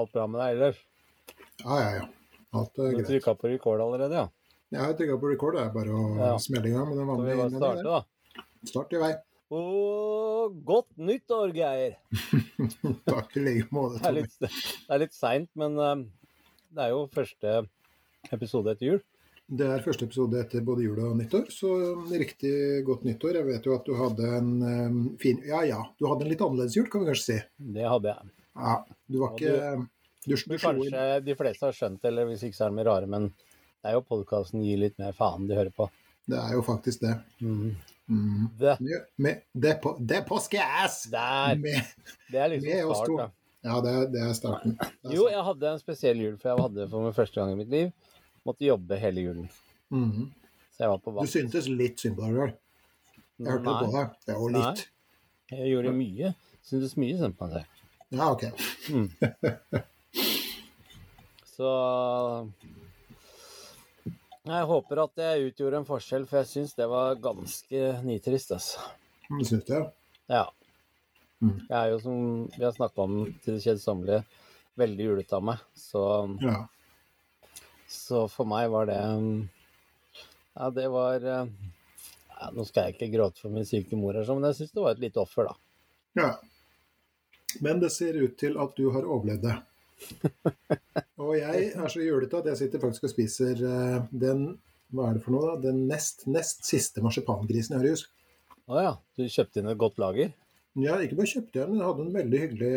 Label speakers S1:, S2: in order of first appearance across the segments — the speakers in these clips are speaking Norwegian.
S1: Alt bra med deg ellers?
S2: Ja, ja, ja. Alt er
S1: Du
S2: greit.
S1: trykka på record allerede, ja?
S2: Ja, Jeg trykka på record, det er bare å
S1: Ja.
S2: smelle i gang med den vanlige
S1: bare starte,
S2: innledningen.
S1: da?
S2: Start i vei.
S1: Og godt nyttår, Geir!
S2: Takk i like måte,
S1: Det er
S2: Tommy.
S1: litt, det er litt seint, men eh, det er jo første episode etter jul.
S2: Det er første episode etter både jul og nyttår, så riktig godt nyttår. Jeg vet jo at du hadde en um, fin Ja ja, du hadde en litt annerledes jul, kan vi kanskje si.
S1: Det hadde jeg.
S2: Ja, du var ikke Du, du du
S1: kanskje de fleste har skjønt det, eller hvis ikke så er de rare, men det er jo podkasten gir litt mer faen de hører på.
S2: Det er jo faktisk det.
S1: Mm.
S2: Mm.
S1: Det,
S2: Med, det, på, det er påskeass!
S1: Det er liksom start, da.
S2: ja, det er, det er starten. Er
S1: Jo, jeg hadde en spesiell jul, for jeg hadde for meg første gang i mitt liv måtte jobbe hele julen.
S2: Mhm.
S1: Så jeg var på
S2: Du syntes litt synd på deg sjøl. Jeg hørte det på deg. Det var litt.
S1: Jeg gjorde mye. Syntes mye synd på meg selv.
S2: Ja, ok.
S1: Så jeg håper at jeg utgjorde en forskjell, for jeg syns det var ganske nitrist, altså.
S2: Det syns det?
S1: Ja.
S2: Mm.
S1: Jeg er jo, som vi har snakka om til det kjedsommelige, veldig julete av meg. Så,
S2: Ja.
S1: så for meg var det Ja, det var eh, ja, Nå skal jeg ikke gråte for min syke mor, her, men jeg syns det var et lite offer, da.
S2: ja. Men det ser ut til at du har overlevd det. Og jeg er så julete at jeg sitter faktisk og spiser eh, den hva er det for noe da? Den nest, nest siste marsipangrisen jeg har i husk.
S1: Å ja, du kjøpte inn et godt lager?
S2: Ja, ikke bare kjøpte jeg den, men jeg hadde en veldig hyggelig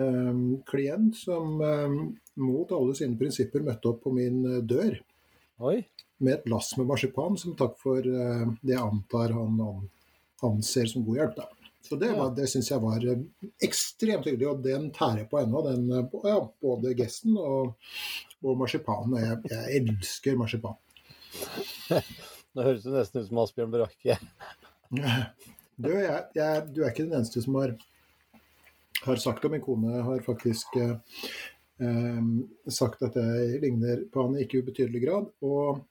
S2: um, klient som um, mot alle sine prinsipper møtte opp på min dør
S1: Oi.
S2: med et lass med marsipan som takk for uh, det jeg antar han an, anser som god hjelp. Da. Så det, var- det syns jeg var eh, ekstremt hyggelig, og den tærer på ennå. Den, eh, ja, både gesten og, og marsipanen. Jeg, jeg elsker marsipan.
S1: Nå høres det nesten ut som Asbjørn Brakke.
S2: Du, jeg, jeg, du er ikke den eneste som har, har sagt det. Min kone har faktisk eh, sagt at jeg ligner på han i ikke ubetydelig grad. Og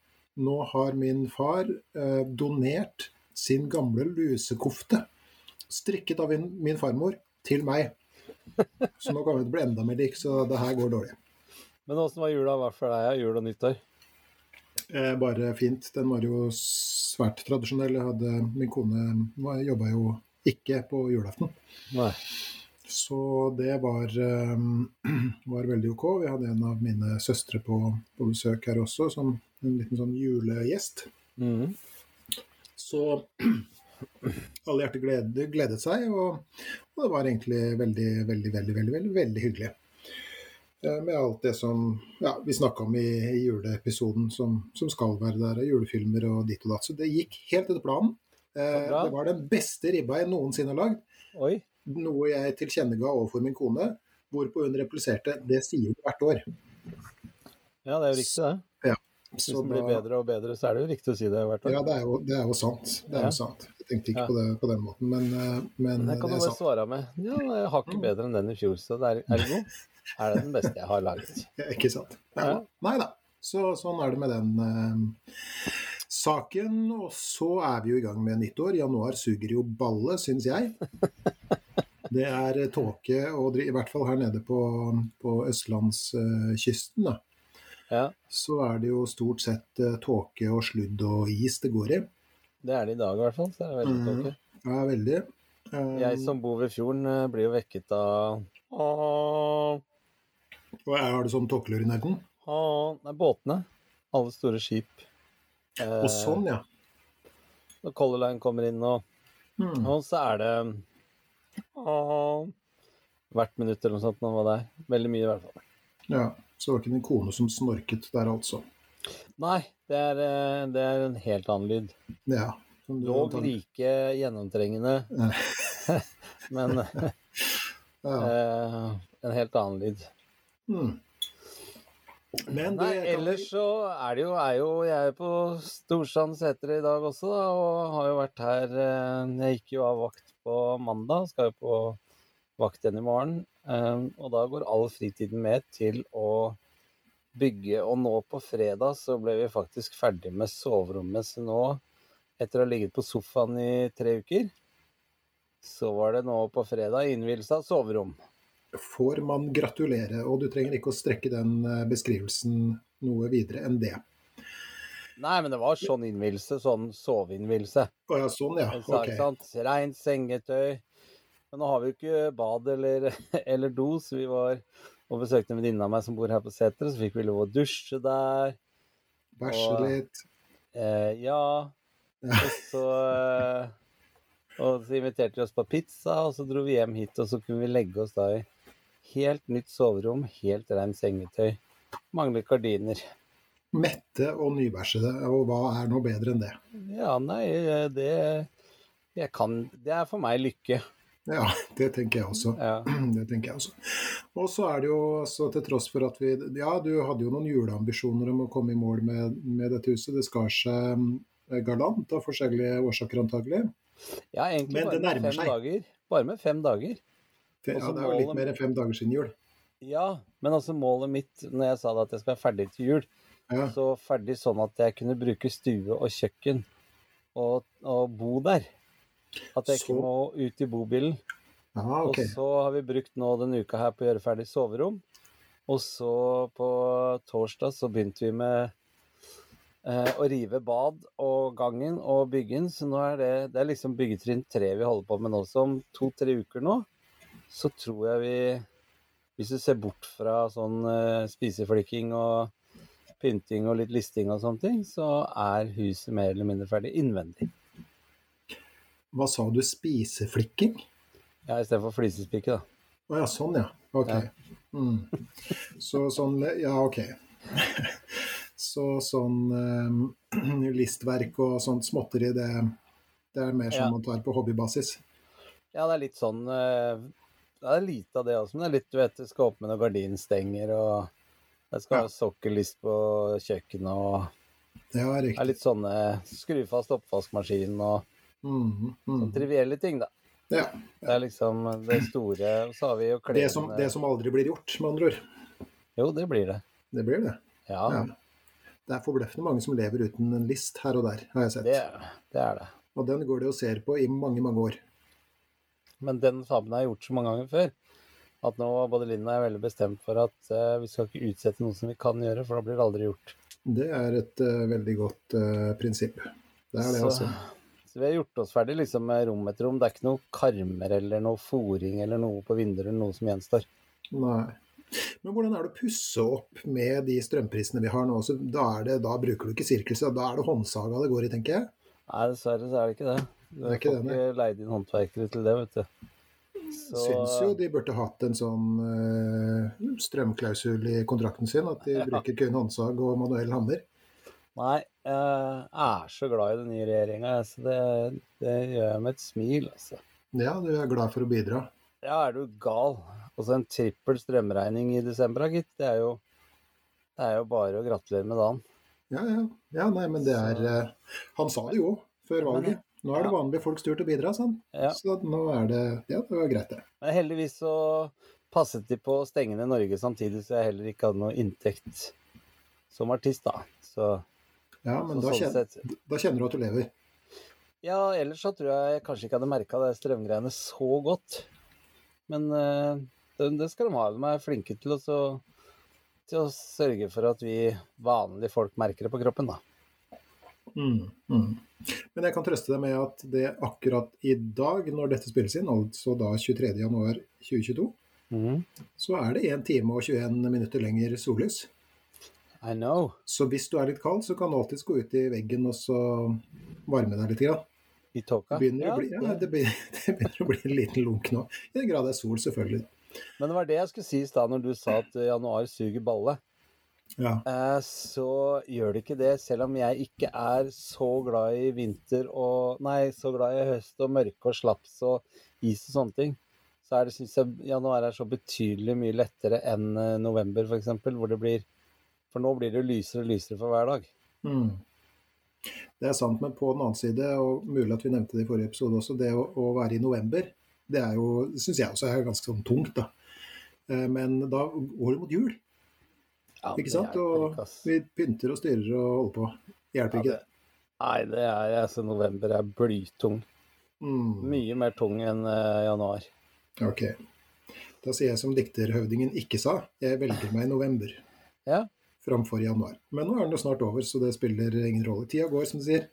S2: nå har min far eh, donert sin gamle lusekofte, strikket av min, min farmor, til meg. Så nå kommer det til å bli enda mer lik, så det her går dårlig.
S1: Men åssen var jula hva for deg? Jul og nyttår?
S2: Eh, bare fint. Den var jo svært tradisjonell. Hadde, min kone jobba jo ikke på julaften.
S1: Nei.
S2: Så det var, eh, var veldig ok. Vi hadde en av mine søstre på, på besøk her også, som en liten sånn julegjest.
S1: Mm.
S2: Så alle hjerter gledet, gledet seg, og, og det var egentlig veldig, veldig, veldig, veldig, veldig, veldig hyggelig. Eh, Med alt det som ja, vi snakka om i, i juleepisoden som, som skal være der, julefilmer og ditt og datt. Så det gikk helt etter planen. Eh, Det var den beste ribba jeg noensinne har lagd.
S1: Oi.
S2: Noe jeg tilkjennega overfor min kone, hvorpå hun repliserte det sier du hvert år.
S1: Ja, det er jo riktig, det. Hvis
S2: Så
S1: den blir
S2: da-
S1: bedre og bedre, så er det jo riktig å si det hvert fall.
S2: Ja, det er, jo, det er jo sant. Det er
S1: Ja.
S2: jo sant. Jeg tenkte ikke
S1: Ja.
S2: på det på den måten, men, eh, men
S1: Men Det kan
S2: det
S1: du bare svare med Ja, jeg har ikke bedre enn den i fjor, så det er, er det god? Er det den beste jeg har laget?
S2: Ja, Ikke sant. Nei da. Så, sånn er det med den eh, saken. Og så er vi jo i gang med nyttår. Januar suger jo balle, syns jeg. Det er eh, tåke, og i hvert fall her nede på, på østlandskysten, da.
S1: Ja,
S2: Så er det jo stort sett uh, tåke og sludd og is det går i.
S1: det er det i dag i hvert fall. Så er det veldig tåke.
S2: Ja, veldig. Um,
S1: Jeg som bor ved fjorden, eh, blir jo vekket av Åh,
S2: Og har du sånn tåkelur i nærheten?
S1: er båtene. Alle store skip. Eh,
S2: Og sånn, ja.
S1: Når Color Line kommer inn, og,
S2: mm.
S1: og så er det åh, hvert minutt eller noe sånt. Nå var det er. Veldig mye, i hvert fall.
S2: ja. Så det var ikke min kone som snorket der, altså.
S1: Nei, det er, eh, det er en helt annen lyd.
S2: Ja.
S1: Dog like gjennomtrengende Men
S2: Ja.
S1: eh, en helt annen lyd.
S2: Mm. Men det Nei,
S1: ellers så er det jo, er jo Jeg er på Storsand seter i dag også, da, og har jo vært her eh, Jeg gikk jo av vakt på mandag, skal jo på vakt igjen i morgen. eh, Og da går all fritiden med til å bygge. Og nå på fredag så ble vi faktisk ferdig med soverommet. Så nå, etter å ha ligget på sofaen i tre uker, så var det nå på fredag innvielse av soverom.
S2: får man gratulere, og du trenger ikke å strekke den eh, beskrivelsen noe videre enn det.
S1: Nei, men det var sånn innvielse, sånn soveinnvielse.
S2: Å ja, sånn ja. Ok.
S1: sant? Rent sengetøy. Men nå har vi jo ikke bad eller, eller do, så vi var og besøkte en venninne av meg som bor her på seteret, så fikk vi lov å dusje der.
S2: Bæsje litt.
S1: Eh, ja. Og så eh, Og så inviterte de oss på pizza, og så dro vi hjem hit, og så kunne vi legge oss da i helt nytt soverom, helt rent sengetøy. Mangler gardiner.
S2: Mette og nybæsjede, og hva er noe bedre enn det?
S1: Ja, nei, eh, det jeg kan Det er for meg lykke.
S2: Ja, det tenker jeg også.
S1: Ja.
S2: Det tenker jeg også. Og så er det jo så til tross for at vi Ja, du hadde jo noen juleambisjoner om å komme i mål med, med dette huset. Det skar seg eh, galant av forskjellige årsaker antagelig.
S1: Ja, egentlig
S2: Men
S1: bare med fem
S2: seg.
S1: dager. Bare med fem dager.
S2: Det, ja,
S1: Altså,
S2: det er jo litt mer enn fem dager siden jul.
S1: Ja, men altså målet mitt når jeg sa at jeg skal være ferdig til jul,
S2: Ja,
S1: så ferdig sånn at jeg kunne bruke stue og kjøkken og, og bo der. At jeg ikke må ut i bobilen.
S2: Aha, okay.
S1: Og så har vi brukt nå denne uka her på å gjøre ferdig soverom. Og så på torsdag så begynte vi med eh, å rive bad og gangen og byggen. Så nå er det, det er liksom byggetrinn tre vi holder på med nå. Så om to-tre uker nå, så tror jeg vi Hvis du ser bort fra sånn eh, spiseflikking og pynting og litt listing og sånne ting, så er huset mer eller mindre ferdig innvendig.
S2: Hva sa du, spiseflikking?
S1: Ja, istedenfor flisespikke, da.
S2: Å ja, sånn ja. Ok.
S1: Ja.
S2: Mm. Så sånn Ja, ok. Så sånn eh, listverk og sånt småtteri, det, det er mer som
S1: Ja.
S2: man tar på hobbybasis?
S1: Ja, det er litt sånn eh, Det er lite av det også, men det er litt, du vet, det skal opp med noen gardinstenger, og det skal
S2: Ja.
S1: ha sokkellist på kjøkkenet, og
S2: Ja,
S1: det er litt sånne skru fast oppvaskmaskinen og
S2: Mm, mm.
S1: sånne trivielle ting, da.
S2: Ja.
S1: Det er liksom det store, og så har vi jo klærne
S2: Det som, det som aldri blir gjort, med andre ord.
S1: Jo, det blir det.
S2: Det blir det.
S1: Ja,
S2: Ja. Det er forbløffende mange som lever uten en list her og der, har jeg sett.
S1: det, det er det.
S2: Og den går det og ser på i mange, mange år.
S1: Men den tabben har jeg gjort så mange ganger før, at nå både Linn og jeg veldig bestemt for at uh, vi skal ikke utsette noe som vi kan gjøre, for da blir det aldri gjort.
S2: Det er et uh, veldig godt uh, prinsipp. Det er det,
S1: så,
S2: altså.
S1: Så vi har gjort oss ferdig liksom, med rom etter rom. Det er ikke noe karmer eller noe fòring eller noe på vinduer eller noe som gjenstår.
S2: Nei. Men hvordan er det å pusse opp med de strømprisene vi har nå? Så da, det, da bruker du ikke sirkelser, da er det håndsaga det går i, tenker jeg.
S1: Nei, dessverre så er det ikke det. Du
S2: Det er ikke
S1: får
S2: det,
S1: ikke leid inn håndverkere til det, vet du. Så,
S2: Syns jo de burde hatt en sånn øh, strømklausul i kontrakten sin, at de
S1: Ja.
S2: bruker kun håndsag og manuell hammer.
S1: Nei, jeg er så glad i den nye regjeringa, så det, det gjør jeg med et smil, altså.
S2: Ja, du er glad for å bidra.
S1: Ja, er du gal? Og så en trippel strømregning i desember, gitt. Det er jo, det er jo bare å gratulere med dagen.
S2: Ja, ja. ja nei, men det er
S1: Så-
S2: eh, Han sa det jo før valget. Nå er det
S1: Ja.
S2: vanlige folks tur til å bidra, sa han.
S1: Ja.
S2: Så nå er det Ja, det var greit, det.
S1: Men heldigvis så passet de på å stenge ned Norge samtidig, så jeg heller ikke hadde noe inntekt som artist, da. Så,
S2: Ja, men da
S1: sånn
S2: kjenner, da kjenner du at du lever.
S1: Ja, ellers så tror jeg jeg kanskje ikke hadde merka de strømgreiene så godt. Men uh, det, det skal de ha. De er flinke til å, så, til å sørge for at vi vanlige folk merker det på kroppen, da.
S2: Mm, mm. Men jeg kan trøste deg med at det akkurat i dag, når dette spilles inn, altså da 23.1.2022,
S1: mm.
S2: så er det 1 time og 21 minutter lenger sollys.
S1: I know.
S2: Så hvis du er litt kald, så kan du alltids gå ut i veggen og så varme deg litt. Grann.
S1: I tåka.
S2: Det
S1: Ja,
S2: bli, ja,
S1: det-
S2: begynner, det begynner å bli en liten lunk nå. I den grad det er sol, selvfølgelig.
S1: Men det var det jeg skulle si i stad når du sa at eh, januar suger balle.
S2: Ja.
S1: Eh, Så gjør det ikke det, selv om jeg ikke er så glad i vinter og Nei, så glad i høst og mørke og slaps og is og sånne ting, så er det, synes jeg, januar er så betydelig mye lettere enn eh, november, f.eks., hvor det blir For nå blir det lysere og lysere for hver dag.
S2: Mm. Det er sant, men på den annen side, og mulig at vi nevnte det i forrige episode også, det å, å være i november, det er jo, syns jeg også er ganske sånn tungt, da. Eh, Men da går det mot jul,
S1: Ja,
S2: ikke sant? Og vi pynter og styrer og holder på. Hjelper
S1: Ja,
S2: ikke
S1: det-
S2: det.
S1: Nei, det er altså november er blytung.
S2: Mm.
S1: Mye mer tung enn uh, januar.
S2: Ok. Da sier jeg som dikterhøvdingen ikke sa, jeg velger meg november
S1: Ja.
S2: Framfor januar. Men nå er den jo snart over, så det spiller ingen rolle. Tida går, som du sier.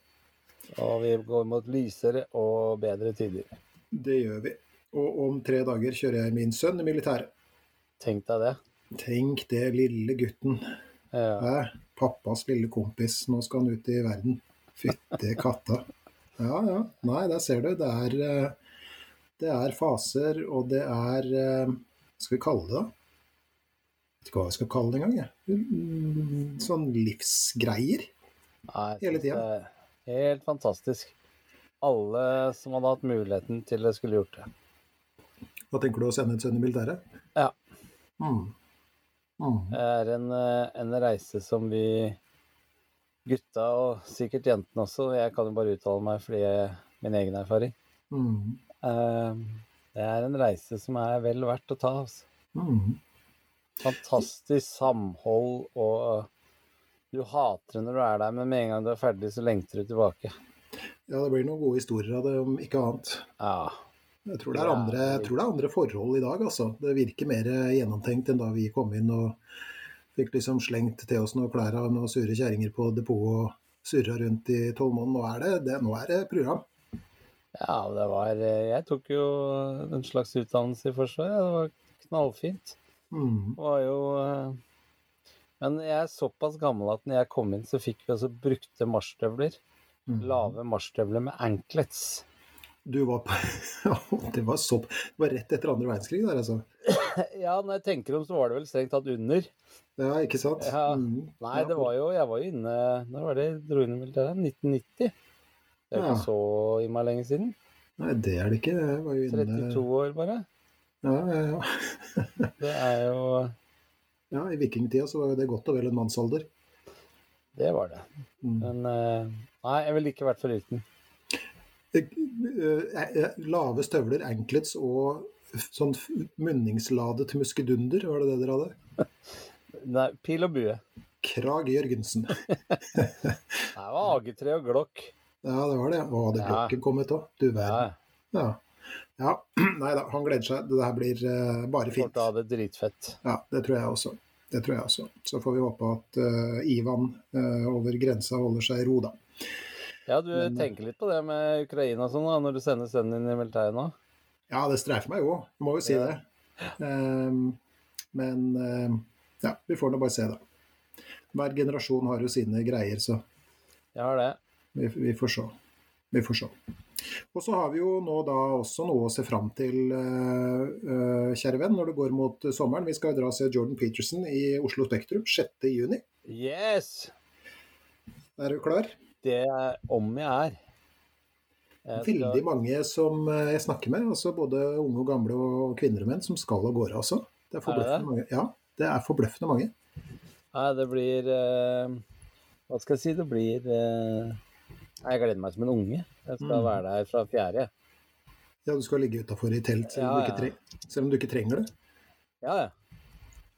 S1: Og vi går mot lysere og bedre tider.
S2: Det gjør vi. Og om tre dager kjører jeg min sønn i militæret.
S1: Tenk deg det.
S2: Tenk det, lille gutten.
S1: Ja.
S2: Hæ? Pappas lille kompis, nå skal han ut i verden. Fytte katta. Ja, ja. Nei, der ser du. Det er, eh, det er faser, og det er eh, Hva skal vi kalle det, da? Vet ikke hva jeg skal kalle det engang, jeg. Mm, Sånn livsgreier.
S1: Nei,
S2: Hele
S1: tida. Helt fantastisk. Alle som hadde hatt muligheten til det, skulle gjort det.
S2: Hva tenker du å sende en sønn i militæret?
S1: Ja.
S2: Mm. Mm.
S1: Det er en, eh, en reise som vi gutta, og sikkert jentene også, jeg kan jo bare uttale meg fordi jeg min egen erfaring.
S2: Mm.
S1: Eh, Det er en reise som er vel verdt å ta. Altså.
S2: Mm.
S1: Fantastisk samhold, og du hater det når du er der, men med en gang du er ferdig, så lengter du tilbake.
S2: Ja, det blir noen gode historier av det, om ikke annet.
S1: Ja.
S2: Jeg tror, det er andre, det er andre forhold i dag, altså. Det virker mer gjennomtenkt enn da vi kom inn og fikk liksom slengt til oss noen klær av noen sure kjerringer på depotet og surra rundt i tolv måneder. Nå er det, det, nå er det program.
S1: ja, det var Jeg tok jo en slags utdannelse i Forsvaret. Det var knallfint.
S2: Mm.
S1: Var jo eh, Men jeg er såpass gammel at når jeg kom inn, så fikk vi altså brukte marsjstøvler.
S2: Mm.
S1: Lave marsjstøvler med anklets.
S2: Du var på Det var så Det var rett etter andre verdenskrig der, altså.
S1: Ja, når jeg tenker om, så var det vel strengt tatt under.
S2: Ja, ikke sant?
S1: Ja.
S2: Mm.
S1: Nei, det var jo Jeg var jo inne Når var det jeg dro inn i militæret? 1990. Det er jo
S2: Ja.
S1: ikke så innmari lenge siden.
S2: Nei, det er det ikke. Jeg var jo inne
S1: 32 år, bare.
S2: Ja, ja, ja.
S1: Det er jo
S2: ja, i vikingtida så var det godt og vel en mannsalder.
S1: Det var det.
S2: Mm.
S1: Men eh, Nei, jeg ville ikke vært foruten.
S2: Eh, eh, Lave støvler, anklets og sånn munningsladet muskedunder, var det det dere hadde?
S1: Nei, pil og bue.
S2: Krag Jørgensen.
S1: Det var AG3 og Glock.
S2: Ja, det var det. Å, hadde
S1: Ja.
S2: klokken kommet òg? Du verden. Ja. ja. Nei da, han gleder seg. Det her blir uh, bare fint.
S1: å det dritfett.
S2: Ja, det tror jeg også. Det tror jeg også. Så får vi håpe at uh, Ivan uh, over grensa holder seg i ro, da.
S1: Ja, du
S2: Men-
S1: tenker litt på det med Ukraina sånn da, når du sender sønnen din i militæret nå?
S2: Ja, det streifer meg jo, jeg må jo si
S1: Ja.
S2: det. Um, men ehm, ja, vi får nå bare se, da. Hver generasjon har jo sine greier, så
S1: Jeg har det.
S2: vi, vi får se. Vi får se. Og så har vi jo nå da også noe å se fram til, eh, eh, kjære venn, når det går mot eh, sommeren. Vi skal dra og se Jordan Peterson i Oslo Spektrum 6.6.
S1: Yes!
S2: Er du klar?
S1: Det er om jeg er. Jeg skal-
S2: Veldig mange som eh, jeg snakker med, altså både unge og gamle og kvinner og menn, som skal av gårde, også. Det er forbløffende mange. Ja, det er forbløffende mange.
S1: Nei, det blir eh, Hva skal jeg si? Det blir eh, Jeg gleder meg som en unge. Jeg skal
S2: Mm.
S1: være der fra fjerde.
S2: Ja, du skal ligge utafor i telt selv, om
S1: Ja,
S2: du ikke
S1: ja.
S2: tre- selv om du ikke trenger det.
S1: Ja, ja.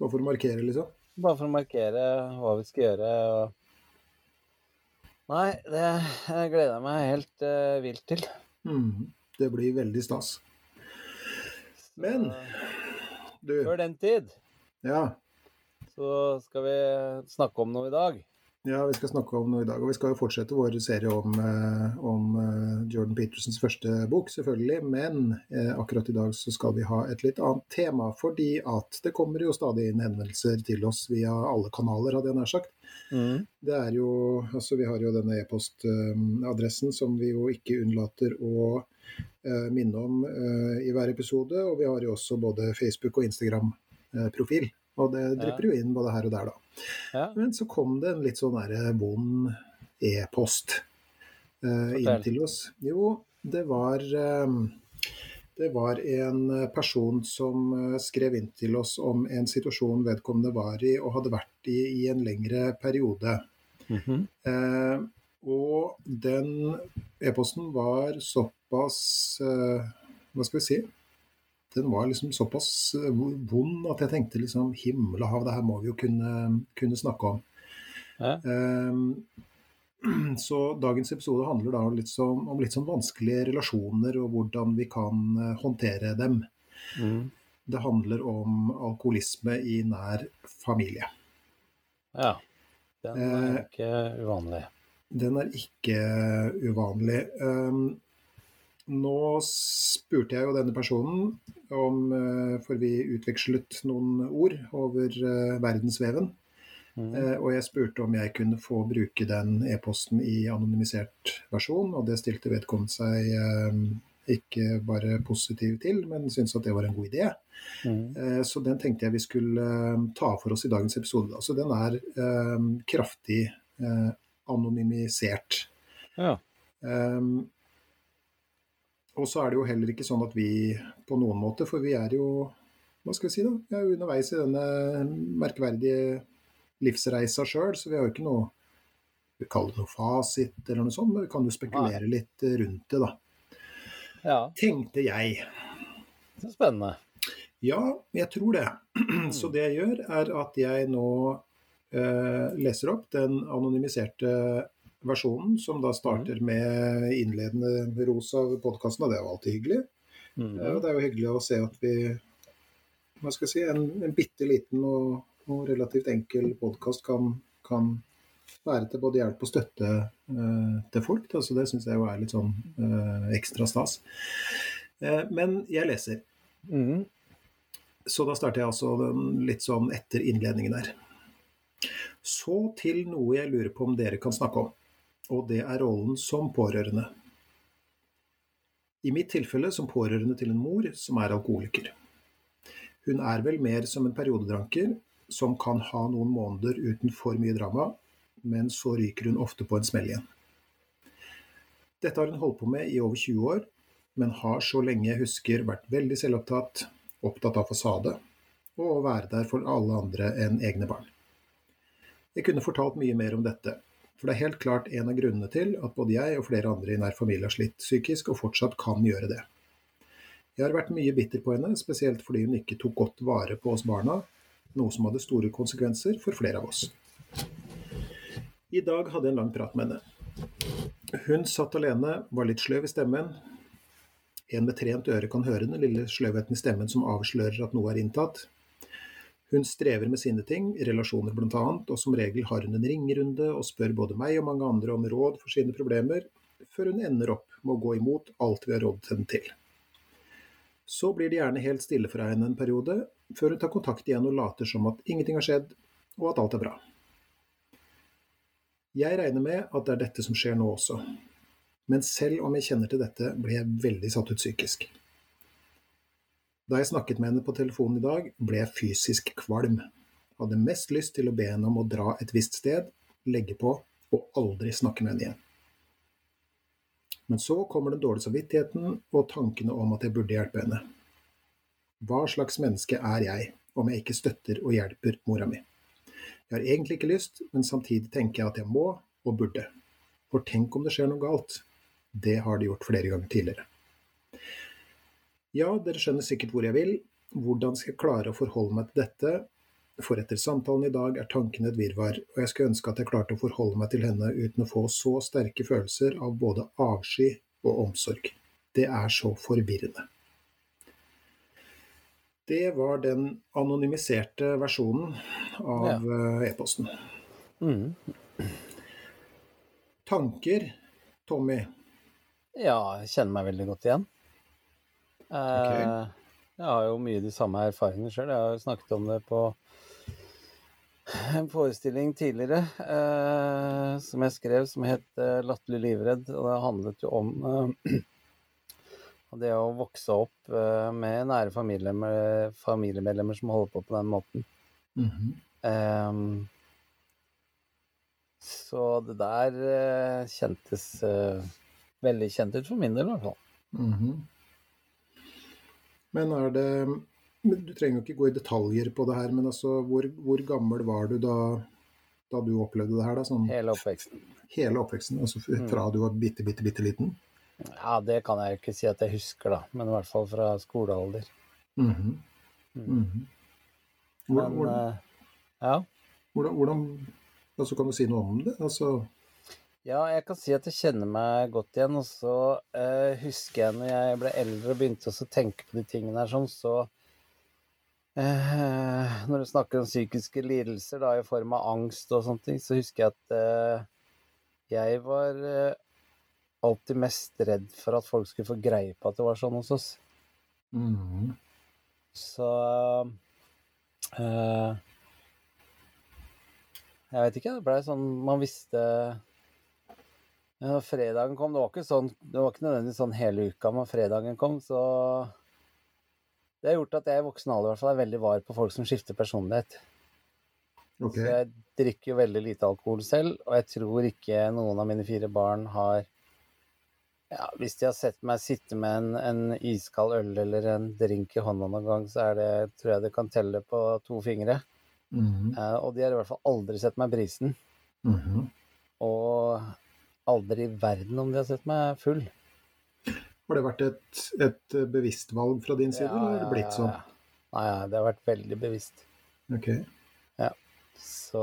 S2: Bare for å markere, liksom.
S1: Bare for å markere hva vi skal gjøre. Og... Nei, det jeg gleder jeg meg helt uh, vilt til.
S2: Mm, det blir veldig stas. Men du,
S1: Før den tid
S2: ja,
S1: så skal vi snakke om noe i dag.
S2: Ja, vi skal snakke om noe i dag. Og vi skal jo fortsette vår serie om, eh, om eh, Jordan Petersens første bok, selvfølgelig. Men eh, akkurat i dag så skal vi ha et litt annet tema. Fordi at det kommer jo stadig inn henvendelser til oss via alle kanaler, hadde jeg nær sagt. Det er jo, altså Vi har jo denne e-postadressen som vi jo ikke unnlater å eh, minne om eh, i hver episode. Og vi har jo også både Facebook- og Instagram-profil. Og det drypper jo inn både her og der, da.
S1: Ja.
S2: Men så kom det en litt sånn derre vond e-post eh, inn til oss. Jo, det var eh, Det var en eh, person som eh, skrev inn til oss om en situasjon vedkommende var i og hadde vært i i en lengre periode.
S1: Mhm.
S2: Eh, og den e-posten var såpass eh, Hva skal vi si? Den var liksom såpass eh, vond at jeg tenkte liksom himmel og hav, det her må vi jo kunne, kunne snakke om.
S1: Ja.
S2: Eh, så dagens episode handler da litt sånn, om litt sånn vanskelige relasjoner og hvordan vi kan eh, håndtere dem.
S1: Mm.
S2: Det handler om alkoholisme i nær familie.
S1: Ja. Den er
S2: Eh,
S1: ikke uvanlig.
S2: Den er ikke uvanlig. Um, nå spurte jeg jo denne personen om eh, For vi utvekslet noen ord over eh, verdensveven.
S1: Mhm.
S2: Eh, og jeg spurte om jeg kunne få bruke den e-posten i anonymisert versjon, og det stilte vedkommende seg ikke bare positiv til, men syntes at det var en god idé. Eh, Så den tenkte jeg vi skulle ta for oss i dagens episode. Altså Så den er kraftig anonymisert.
S1: Ja.
S2: Um, og så er det jo heller ikke sånn at vi på noen måte, for vi er jo hva skal vi si da, vi er jo underveis i denne merkverdige livsreisa sjøl, så vi har jo ikke noe vi kaller det noe fasit eller noe sånt, men vi kan jo spekulere litt eh, rundt det, da.
S1: ja.
S2: Tenkte jeg.
S1: Så spennende.
S2: Ja, jeg tror det. Så det jeg gjør, er at jeg nå eh, leser opp den anonymiserte versjonen, som da starter med innledende ros av podkasten, og det er jo alltid hyggelig.
S1: Mm.
S2: Ja, og det er jo hyggelig å se at vi hva skal jeg si, en, en bitte liten og, og relativt enkel podkast kan, kan være til både hjelp og støtte eh, til folk. Da, så det syns jeg jo er litt sånn eh, ekstra stas. Eh, men jeg leser.
S1: Mm.
S2: Så da starter jeg altså den litt sånn etter innledningen her. Så til noe jeg lurer på om dere kan snakke om, og det er rollen som pårørende. I mitt tilfelle som pårørende til en mor som er alkoholiker. Hun er vel mer som en periodedranker som kan ha noen måneder uten for mye drama, men så ryker hun ofte på en smell igjen. Dette har hun holdt på med i over 20 år, men har så lenge jeg husker vært veldig selvopptatt, opptatt av fasade, og å være der for alle andre enn egne barn. Jeg kunne fortalt mye mer om dette, for det er helt klart en av grunnene til at både jeg og flere andre i nær familie har slitt psykisk, og fortsatt kan gjøre det. Jeg har vært mye bitter på henne, spesielt fordi hun ikke tok godt vare på oss barna, noe som hadde store konsekvenser for flere av oss. I dag hadde jeg en lang prat med henne. Hun satt alene, var litt sløv i stemmen. En med trent øre kan høre den lille sløvheten i stemmen som avslører at noe er inntatt. Hun strever med sine ting, relasjoner bl.a., og som regel har hun en ringerunde og spør både meg og mange andre om råd for sine problemer, før hun ender opp med å gå imot alt vi har rådet henne til. Så blir det gjerne helt stille fra henne en periode, før hun tar kontakt igjen og later som at ingenting har skjedd, og at alt er bra. Jeg regner med at det er dette som skjer nå også, men selv om jeg kjenner til dette, blir jeg veldig satt ut psykisk. Da jeg snakket med henne på telefonen i dag, ble jeg fysisk kvalm. Hadde mest lyst til å be henne om å dra et visst sted, legge på og aldri snakke med henne igjen. Men så kommer den dårlige samvittigheten og tankene om at jeg burde hjelpe henne. Hva slags menneske er jeg om jeg ikke støtter og hjelper mora mi? Jeg har egentlig ikke lyst, men samtidig tenker jeg at jeg må og burde. For tenk om det skjer noe galt. Det har det gjort flere ganger tidligere. Ja, dere skjønner sikkert hvor jeg vil. Hvordan skal jeg klare å forholde meg til dette? For etter samtalen i dag er tankene et virvar, og jeg skulle ønske at jeg klarte å forholde meg til henne uten å få så sterke følelser av både avsky og omsorg. Det er så forvirrende. Det var den anonymiserte versjonen av
S1: Ja.
S2: eh, e-posten.
S1: Mm.
S2: Tanker, Tommy?
S1: Ja, jeg kjenner meg veldig godt igjen. Eh, Jeg har jo mye de samme erfaringene sjøl. Jeg har jo snakket om det på en forestilling tidligere eh, som jeg skrev, som het eh, 'Latterlig livredd'. Og det handlet jo om eh, det å vokse opp eh, med nære familiemedlemmer, familiemedlemmer som holder på på den måten.
S2: Mhm.
S1: Ehm, så det der kjentes veldig kjent ut for min del, i hvert fall.
S2: Mhm. Men er det Du trenger jo ikke gå i detaljer på det her, men altså, hvor, hvor gammel var du da, da du opplevde det her? da? Sånn,
S1: Hele oppveksten.
S2: hele oppveksten, altså Fra fra du var bitte, bitte, bitte liten?
S1: Ja, det kan jeg jo ikke si at jeg husker, da. Men i hvert fall fra skolealder.
S2: Mhm.
S1: Mm.
S2: -hmm. Hvordan,
S1: Men
S2: hvordan,
S1: eh, ja.
S2: hvordan, hvordan altså, Kan du si noe om det? Altså,
S1: Ja, jeg kan si at jeg kjenner meg godt igjen. Og så eh, husker jeg når jeg ble eldre og begynte å tenke på de tingene her sånn, så eh, Når du snakker om psykiske lidelser da, i form av angst og sånne ting, så husker jeg at eh, jeg var eh, alltid mest redd for at folk skulle få greie på at det var sånn hos oss.
S2: mhm.
S1: Så eh, Jeg vet ikke, det blei sånn Man visste ja, Når fredagen kom Det var ikke sånn Det var ikke nødvendigvis sånn hele uka, men fredagen kom, så Det har gjort at jeg i voksen alder i hvert fall er veldig var på folk som skifter personlighet.
S2: Ok.
S1: Så jeg drikker jo veldig lite alkohol selv, og jeg tror ikke noen av mine fire barn har ja, Hvis de har sett meg sitte med en, en iskald øl eller en drink i hånda noen gang, så er det, tror jeg det kan telle på to fingre.
S2: Mm
S1: -hmm. uh, og de har i hvert fall aldri sett meg brisen.
S2: Mhm.
S1: Og aldri i verden om de har sett meg full.
S2: Har det vært et, et bevisst valg fra din side, eller har det blitt sånn?
S1: Nei, ja, det har vært veldig bevisst.
S2: Ok.
S1: Så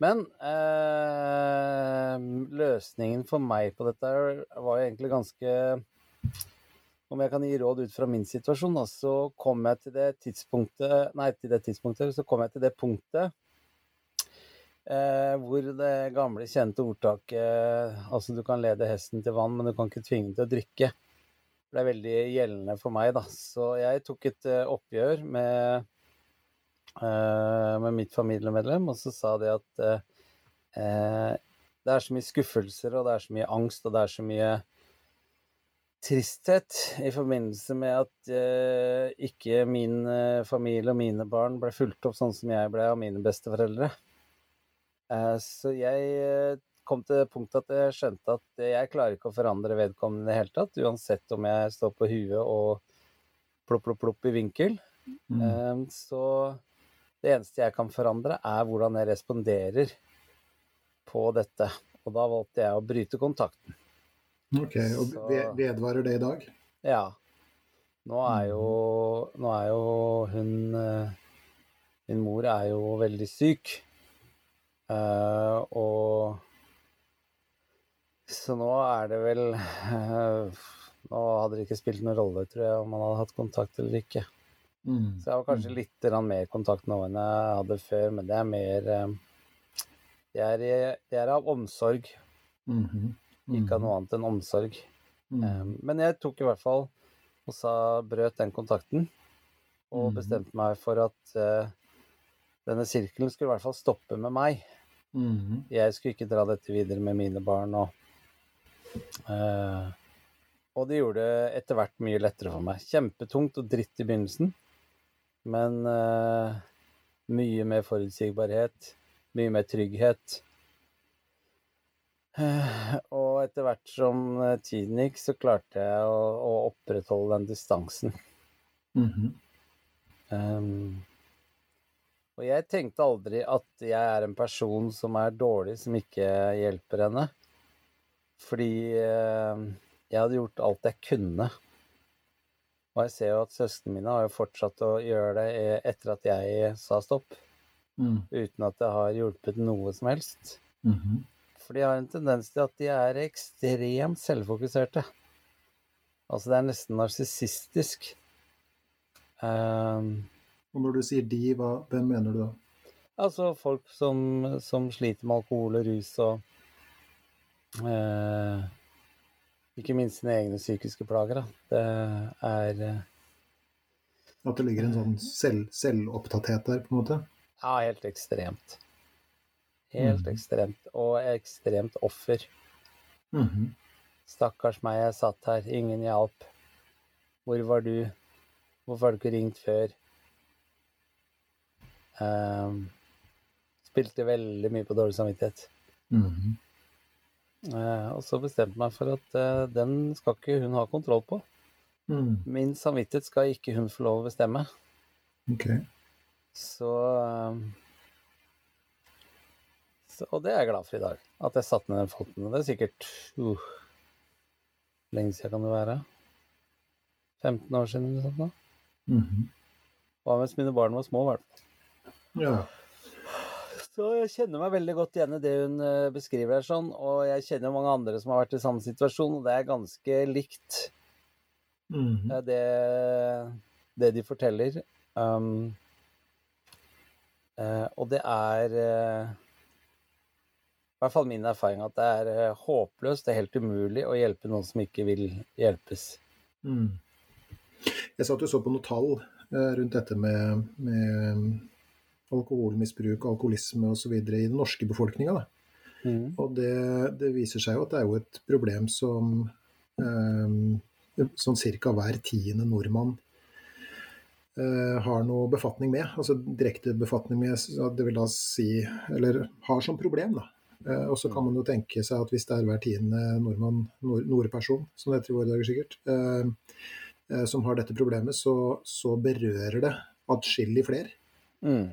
S1: Men eh, løsningen for meg på dette var jo egentlig ganske Om jeg kan gi råd ut fra min situasjon, da, så kom jeg til det tidspunktet Nei, til det tidspunktet, så kom jeg til det punktet eh, hvor det gamle, kjente ordtaket Altså, du kan lede hesten til vann, men du kan ikke tvinge den til å drikke. Er veldig gjeldende for meg, da. Så jeg tok et eh, oppgjør med eh, med mitt familiemedlem, og så sa de at eh, eh, det er så mye skuffelser, og det er så mye angst, og det er så mye tristhet i forbindelse med at eh, ikke min eh, familie og mine barn ble fulgt opp sånn som jeg ble av mine besteforeldre. Eh, så jeg eh, kom til det punktet at jeg skjønte at jeg klarer ikke å forandre vedkommende i det hele tatt, uansett om jeg står på huet og plopp, plopp, plopp i vinkel.
S2: Mm.
S1: Eh, Så det eneste jeg kan forandre, er hvordan jeg responderer på dette. Og da valgte jeg å bryte kontakten.
S2: Ok, og
S1: Så-
S2: vedvarer det i dag?
S1: Ja. Nå er jo, nå er jo hun Min mor er jo veldig syk. Eh, og Så nå er det vel uh, Nå hadde det ikke spilt noen rolle, tror jeg, om man hadde hatt kontakt eller ikke.
S2: Mm.
S1: Så jeg har kanskje litt mer kontakt nå enn jeg hadde før, men det er mer eh, Det er, det er av omsorg,
S2: Mhm.
S1: ikke av noe annet enn omsorg. Eh, Men jeg tok i hvert fall og sa brøt den kontakten, og bestemte meg for at uh, denne sirkelen skulle i hvert fall stoppe med meg.
S2: Mhm.
S1: Jeg skulle ikke dra dette videre med mine barn. Og, uh, og det gjorde det etter hvert mye lettere for meg. Kjempetungt og dritt i begynnelsen, men uh, mye mer forutsigbarhet, mye mer trygghet. Uh, og etter hvert som tiden gikk, så klarte jeg å, å opprettholde den distansen.
S2: Mhm.
S1: Um, og jeg tenkte aldri at jeg er en person som er dårlig, som ikke hjelper henne. Fordi eh, jeg hadde gjort alt jeg kunne. Og jeg ser jo at søsknene mine har jo fortsatt å gjøre det e- etter at jeg sa stopp.
S2: Mm.
S1: Uten at det har hjulpet noe som helst.
S2: Mhm.
S1: For de har en tendens til at de er ekstremt selvfokuserte. Altså det er nesten narsissistisk. Um,
S2: Og når du sier de, hva, hvem mener du da?
S1: Altså folk som, som sliter med alkohol og rus og eh, Ikke minst sine egne psykiske plager. Da. Det er eh,
S2: At det ligger en sånn selv, selvopptatthet der, på en måte?
S1: ja, helt ekstremt. Helt
S2: mm.
S1: ekstremt. Og ekstremt offer.
S2: Mhm.
S1: Stakkars meg, jeg satt her, ingen hjalp. Hvor var du? Hvorfor har du ikke ringt før? Ehm, spilte veldig mye på dårlig samvittighet.
S2: Mm
S1: -hmm. uh, og så bestemte jeg meg for at uh, den skal ikke hun ha kontroll på.
S2: Mm.
S1: Min samvittighet skal ikke hun få lov å bestemme.
S2: Okay.
S1: Så, uh, så Og det er jeg glad for i dag. At jeg satte ned den foten. Det er sikkert uh, Lenge siden kan det være? 15 år siden eller noe sånt?
S2: Mhm.
S1: Var mens mine barn var små, i hvert fall.
S2: Ja.
S1: Så jeg kjenner meg veldig godt igjen i det hun eh, beskriver her sånn, og jeg kjenner mange andre som har vært i samme situasjon, og det er ganske likt
S2: mm
S1: -hmm. det, det de forteller. Um, eh, og det er i hvert fall min erfaring at det er håpløst, det er helt umulig å hjelpe noen som ikke vil hjelpes.
S2: Mm. Jeg satt og så på noen tall rundt dette med, med alkoholmisbruk, alkoholisme osv. i den norske befolkninga.
S1: Mm.
S2: Og det, det viser seg jo at det er jo et problem som eh, sånn ca. hver tiende nordmann eh, har noe befatning med. Altså direkte befatning med, det vil da si Eller har som problem, da. Eh, og så kan man jo tenke seg at hvis det er hver tiende nordmann, nord, nordperson, som det heter i våre dager sikkert, eh, eh, som har dette problemet, så, så berører det atskillig flere.
S1: Mm.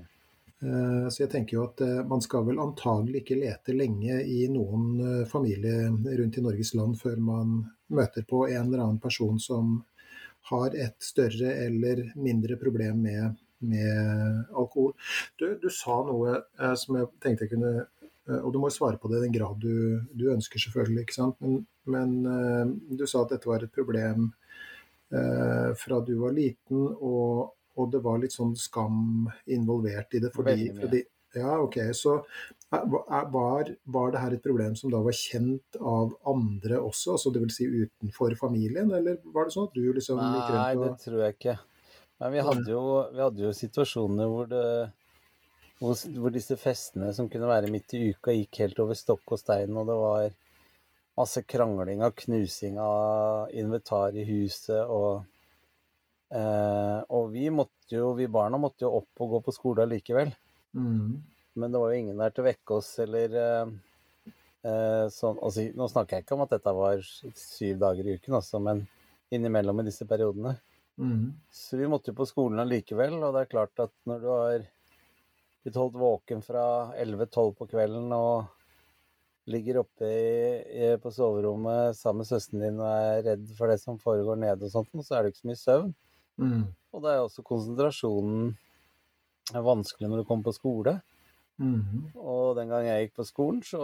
S2: Eh, Så jeg tenker jo at eh, man skal vel antagelig ikke lete lenge i noen eh, familie rundt i Norges land før man møter på en eller annen person som har et større eller mindre problem med, med alkohol. Du, du sa noe som jeg tenkte jeg kunne Og du må svare på det i den grad du, du ønsker, selvfølgelig. ikke sant? Men, men du sa at dette var et problem fra du var liten, og, og det var litt sånn skam involvert i det. Fordi, fordi Ja, OK. Så er- var, var det her et problem som da var kjent av andre også, altså dvs. Si utenfor familien, eller var det sånn at du liksom gikk
S1: Nei, det tror jeg ikke. Men vi hadde jo, vi hadde jo situasjoner hvor, det, hvor, hvor disse festene som kunne være midt i uka, gikk helt over stokk og stein, og det var masse krangling og knusing av inventar i huset, og eh, Og vi måtte jo, vi barna måtte jo opp og gå på skole allikevel.
S2: mm,
S1: Men det var jo ingen der til å vekke oss, eller eh, eh, sånn altså, Nå snakker jeg ikke om at dette var syv dager i uken, altså, men innimellom i disse periodene.
S2: mm,
S1: Så vi måtte jo på skolen allikevel, og det er klart at når du har blitt holdt våken fra 11-12 på kvelden og ligger oppe i, i, på soverommet sammen med søsteren din og er redd for det som foregår nede og sånt, så er det ikke så mye søvn.
S2: Mm,
S1: Og da er også konsentrasjonen vanskelig når du kommer på skole.
S2: mm,
S1: Og den gang jeg gikk på skolen, så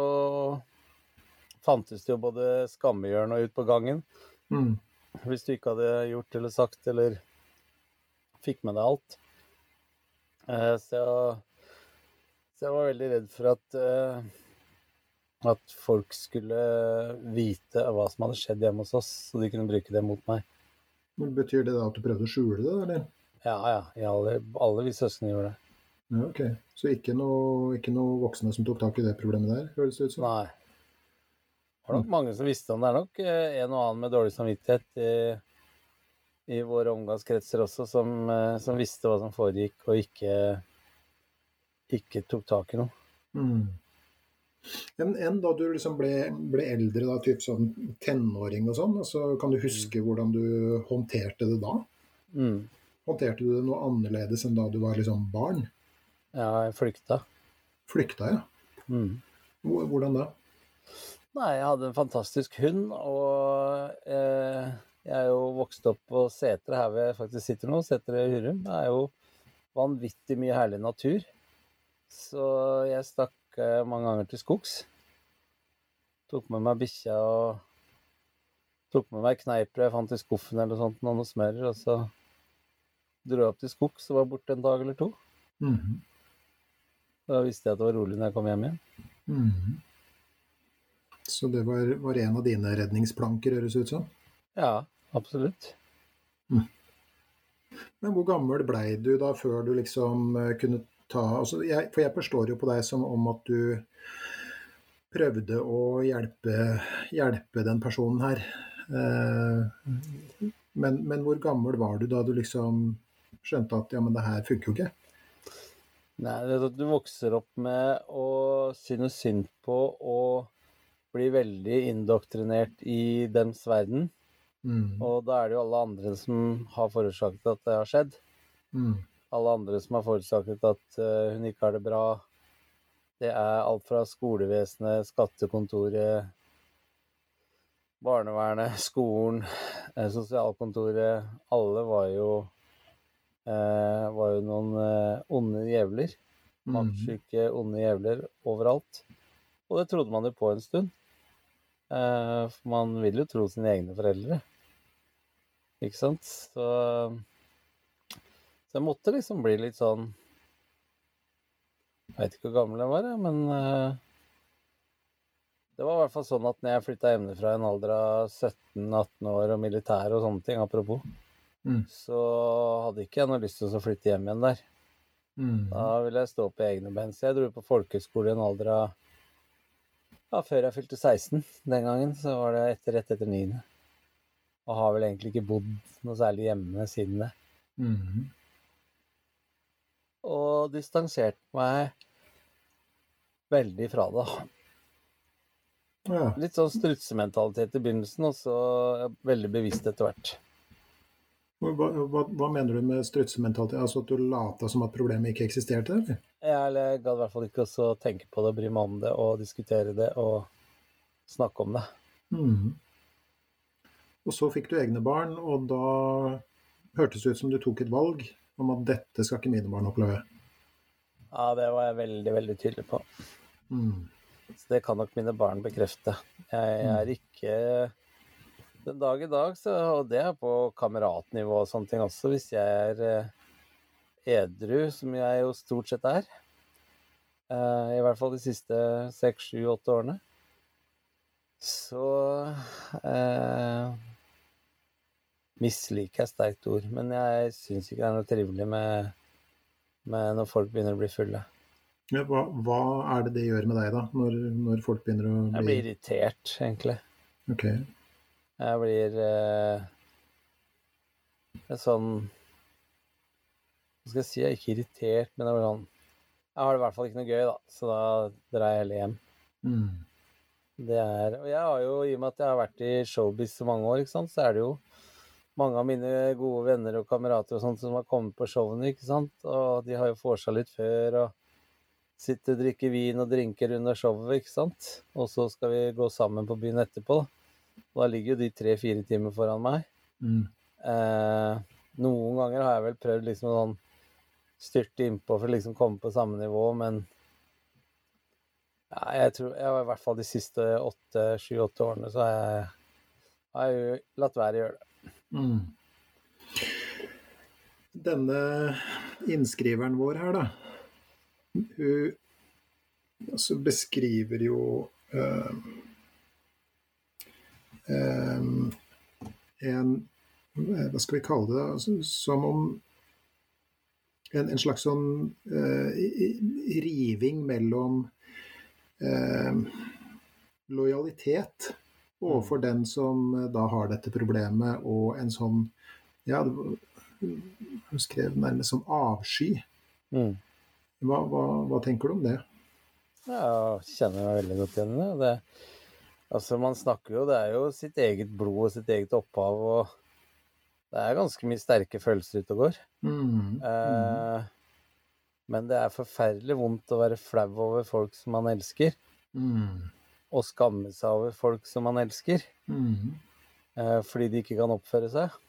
S1: fantes det jo både skammehjørne og ut på gangen.
S2: mm,
S1: Hvis du ikke hadde gjort eller sagt eller fikk med deg alt. Eh, Så jeg, så jeg var veldig redd for at eh, at folk skulle vite hva som hadde skjedd hjemme hos oss, så de kunne bruke det mot meg.
S2: Men Betyr det da at du prøvde å skjule det, eller?
S1: Ja, ja. Alle, alle vi søsken gjorde det.
S2: Ja, ok. Så ikke noe, ikke noe voksne som tok tak i det problemet der, høres det ut som?
S1: Nei. Det var nok mange som visste om det. er nok eh, en og annen med dårlig samvittighet i, i våre omgangskretser også, som, eh, som visste hva som foregikk, og ikke, ikke tok tak i noe.
S2: Mm. Enn en da du liksom ble, ble eldre, da, typ sånn tenåring og sånn, altså, kan du huske hvordan du håndterte det da?
S1: Mm.
S2: Håndterte du det noe annerledes enn da du var liksom barn?
S1: Ja, jeg flykta.
S2: Flykta, ja.
S1: Mm.
S2: Hvordan da?
S1: Nei, jeg hadde en fantastisk hund, og eh, jeg er jo vokst opp på Setre, her hvor jeg faktisk sitter nå, Setre Hurum. Det er jo vanvittig mye herlig natur. Så jeg stakk eh, mange ganger til skogs. Tok med meg bikkja og tok med meg kneiper jeg fant i skuffen eller sånt, og noe smør, og så dro jeg opp til skogs og var borte en dag eller to.
S2: Mhm.
S1: Da visste jeg at det var rolig når jeg kom hjem igjen.
S2: Mhm. Så det var, var en av dine redningsplanker, høres ut som?
S1: Ja, absolutt.
S2: Men hvor gammel blei du da før du liksom eh, kunne ta altså jeg, For jeg forstår jo på deg som om at du prøvde å hjelpe, hjelpe den personen her. Eh, men, men hvor gammel var du da du liksom skjønte at ja, men det her funker jo ikke?
S1: Nei, det er at du vokser opp med å synes synd på og bli veldig indoktrinert i dems verden.
S2: Mm.
S1: Og da er det jo alle andre som har forårsaket at det har skjedd.
S2: Mm.
S1: Alle andre som har forårsaket at eh, hun ikke har det bra. Det er alt fra skolevesenet, skattekontoret, barnevernet, skolen, eh, sosialkontoret. Alle var jo, eh, var jo noen onde djevler.
S2: Mannssyke,
S1: Maktsyke, onde djevler overalt. Og det trodde man jo på en stund. For man vil jo tro sine egne foreldre. Ikke sant? Så, så jeg måtte liksom bli litt sånn Jeg vet ikke hvor gammel jeg var, jeg, men uh, det var i hvert fall sånn at når jeg flytta hjemmefra i en alder av 17-18 år og militær og sånne ting, apropos,
S2: Mm.
S1: så hadde ikke jeg noe lyst til å flytte hjem igjen der.
S2: Mm.
S1: Da ville jeg stå på egne ben. Så jeg dro på folkehøyskole i en alder av Ja, før jeg fylte 16 den gangen, så var det etter, rett etter 9. Og har vel egentlig ikke bodd noe særlig hjemme siden det.
S2: Mm.
S1: Og distanserte meg veldig fra det.
S2: Ja.
S1: Litt sånn strutsementalitet i begynnelsen, og så veldig bevisst etter hvert.
S2: Hva, hva, hva mener du med strutsementalitet? Altså at du lata som at problemet ikke eksisterte? Eller?
S1: Jeg gadd i hvert fall ikke å tenke på det, bry meg om det og diskutere det og snakke om det.
S2: Mm. Og så fikk du egne barn, og da hørtes det ut som du tok et valg om at dette skal ikke mine barn oppleve.
S1: Ja, det var jeg veldig, veldig tydelig på.
S2: Mm.
S1: Så det kan nok mine barn bekrefte. Jeg er ikke Den dag i dag, så, og det er på kameratnivå og sånne ting også, hvis jeg er eh, edru, som jeg jo stort sett er, eh, i hvert fall de siste seks, sju, åtte årene, så eh, misliker er sterkt ord. Men jeg syns ikke det er noe trivelig med, med når folk begynner å bli fulle.
S2: Ja, hva, hva er det det gjør med deg, da, når, når folk begynner å bli Jeg
S1: blir irritert, egentlig.
S2: Ok.
S1: Jeg blir eh, sånn Hva skal jeg si? Jeg er ikke irritert, men jeg blir sånn Jeg har det i hvert fall ikke noe gøy, da, så da drar jeg heller hjem.
S2: Mm.
S1: Det er Og jeg har jo, i og med at jeg har vært i showbiz så mange år, ikke sant, så er det jo mange av mine gode venner og kamerater og sånt som har kommet på showene, ikke sant, og de har jo vorsa litt før og sitter og drikker vin og drinker under showet, ikke sant, og så skal vi gå sammen på byen etterpå, da. Og da ligger jo de tre-fire timer foran meg.
S2: Mm.
S1: Eh, noen ganger har jeg vel prøvd liksom å sånn styrte innpå for å liksom komme på samme nivå, men ja, jeg tror jeg var i hvert fall de siste åtte, sju-åtte årene så har jeg, har jeg latt være å gjøre det.
S2: Mm. Denne innskriveren vår her, da, hun altså beskriver jo øh, øh, en Hva skal vi kalle det? Altså, som om en, en slags sånn eh, riving mellom eh, lojalitet overfor den som eh, da har dette problemet, og en sånn Ja, hun skrev nærmest som avsky.
S1: Mm.
S2: Hva, hva, hva tenker du om det?
S1: Ja, jeg kjenner meg veldig godt igjen i det. det. Altså, man snakker jo Det er jo sitt eget blod og sitt eget opphav, og det er ganske mye sterke følelser ute og går.
S2: Mm,
S1: Eh, men det er forferdelig vondt å være flau over folk som man elsker,
S2: mm,
S1: og skamme seg over folk som man elsker,
S2: mm,
S1: eh, fordi de ikke kan oppføre seg.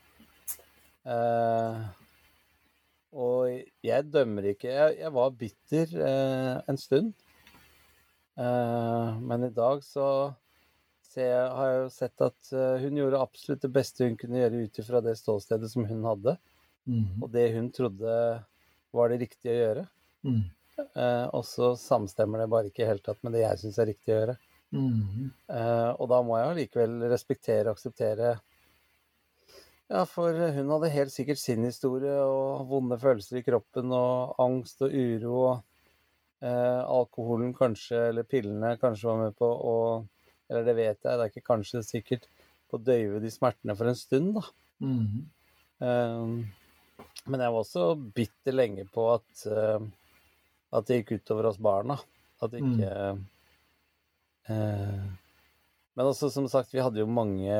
S1: Eh, og jeg dømmer ikke Jeg, jeg var bitter eh, en stund. Eh, men i dag så ser jeg, har jeg jo sett at eh, hun gjorde absolutt det beste hun kunne gjøre ut ifra det ståstedet som hun hadde,
S2: mm,
S1: og det hun trodde var det riktige å gjøre.
S2: mm,
S1: Eh, og så samstemmer det bare ikke i det hele tatt med det jeg syns er riktig å gjøre.
S2: Mm,
S1: Eh, og da må jeg allikevel respektere og akseptere Ja, for hun hadde helt sikkert sin historie og vonde følelser i kroppen og angst og uro og uh, alkoholen kanskje, eller pillene kanskje var med på å Eller det vet jeg, det er ikke kanskje er sikkert på å døyve de smertene for en stund, da.
S2: mm,
S1: Uh, men jeg var også bitter lenge på at, at det gikk utover oss barna. At ikke eh, Men også, som sagt, vi hadde jo mange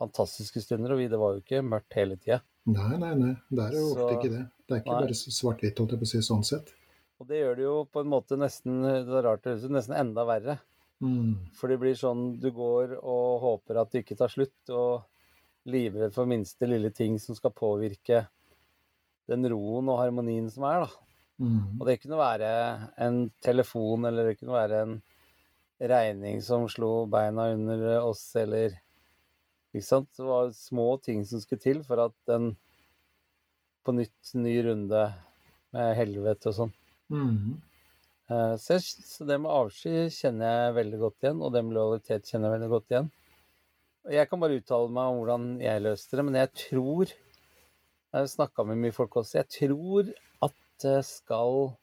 S1: fantastiske stunder, og vi, det var jo ikke mørkt hele tida.
S2: Nei, nei, nei. Det er jo
S1: Så-
S2: ofte ikke det. Det er ikke
S1: Nei.
S2: bare svart-hvitt, holdt jeg på å si, sånn sett.
S1: Og det gjør det jo på en måte nesten det er rart, det høres ut, nesten enda verre.
S2: Mm.
S1: For det blir sånn du går og håper at det ikke tar slutt, og livredd for minste lille ting som skal påvirke den roen og harmonien som er, da.
S2: Mm.
S1: Og det kunne være en telefon, eller det kunne være en regning som slo beina under oss, eller Ikke sant? Det var små ting som skulle til for at den på nytt ny runde med helvete og sånn.
S2: Mm.
S1: Så, jeg, så det med avsky kjenner jeg veldig godt igjen, og det med lojalitet kjenner jeg veldig godt igjen. Jeg kan bare uttale meg om hvordan jeg løste det, men jeg tror Jeg har snakka med mye folk også. Jeg tror at det skal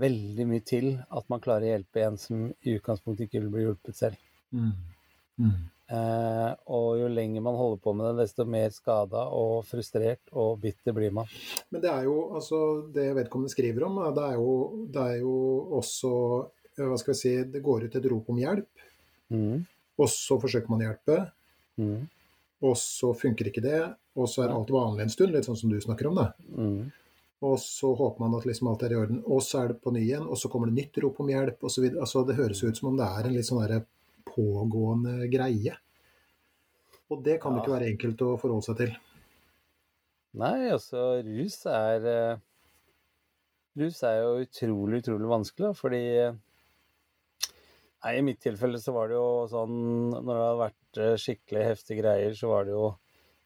S1: veldig mye til at man klarer å hjelpe en som i utgangspunktet ikke vil bli hjulpet selv.
S2: Mm. Mm.
S1: Eh, og jo lenger man holder på med det, desto mer skada og frustrert og bitter blir man.
S2: Men det er jo, altså, det vedkommende skriver om, det er jo, det er jo også eh, Hva skal vi si Det går ut et rop om hjelp,
S1: Mm.
S2: og så forsøker man å hjelpe.
S1: Mm.
S2: Og så funker ikke det, og så er alt vanlig en stund, litt sånn som du snakker om. det.
S1: Mm.
S2: Og så håper man at liksom alt er i orden, og så er det på ny igjen, og så kommer det nytt rop om hjelp osv. Altså, det høres ut som om det er en litt sånn pågående greie. Og det kan det ikke være enkelt å forholde seg til.
S1: Nei, altså rus er eh, Rus er jo utrolig, utrolig vanskelig, da, fordi Nei, I mitt tilfelle så var det jo sånn Når det hadde vært eh, skikkelig heftige greier, så var det jo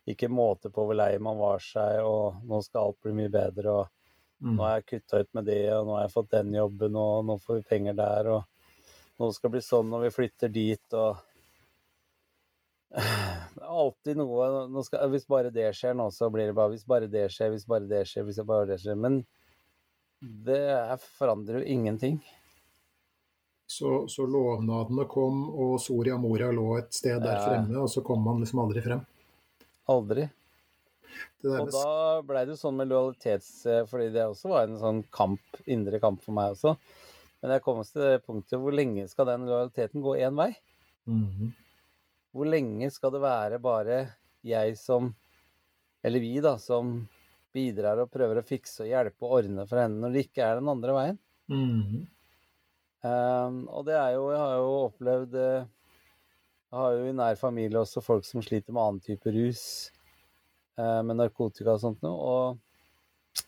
S1: ikke måte på hvor lei man var seg, og nå skal alt bli mye bedre, og
S2: Mm.
S1: nå har jeg kutta ut med det, og nå har jeg fått den jobben, og nå får vi penger der, og nå skal det bli sånn når vi flytter dit, og Det er alltid noe nå skal, Hvis bare det skjer nå, så blir det bare Hvis bare det skjer, hvis bare det skjer, hvis bare det skjer. Men det er, forandrer jo ingenting.
S2: Så, så lovnadene kom, og Soria Moria lå et sted der fremme, og så kom man liksom aldri frem.
S1: Aldri. Og da blei det jo sånn med lojalitets... Fordi det også var en sånn kamp, indre kamp for meg også. Men jeg kom til det punktet hvor lenge skal den lojaliteten gå én vei?
S2: Mhm.
S1: Hvor lenge skal det være bare jeg som Eller vi, da, som bidrar og prøver å fikse og hjelpe og ordne for henne, når det ikke er den andre veien?
S2: Mhm.
S1: Um, og det er jo Jeg har jo opplevd eh, Jeg har jo i nær familie også folk som sliter med annen type rus, eh, med narkotika og sånt noe. Og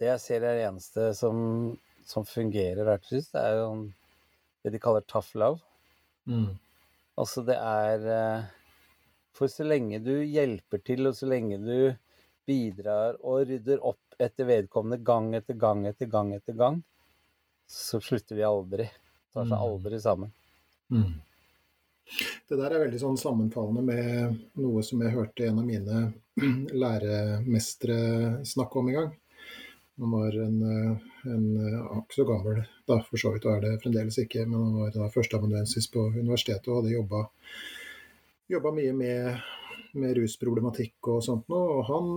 S1: det jeg ser er det eneste som, som fungerer hvert rus, det er jo det de kaller tough love.
S2: Mm.
S1: Altså det er eh, For så lenge du hjelper til, og så lenge du bidrar og rydder opp etter vedkommende gang etter gang etter gang etter gang, så slutter vi aldri. Tar seg
S2: Mm.
S1: aldri sammen.
S2: Mhm. Det der er veldig sånn sammenfallende med noe som jeg hørte en av mine læremestere snakke om en gang. Han var en, en ikke så gammel da, for så vidt, og er det fremdeles ikke, men han var da førsteamanuensis på universitetet og hadde jobba, jobba mye med, med rusproblematikk og sånt noe. Og han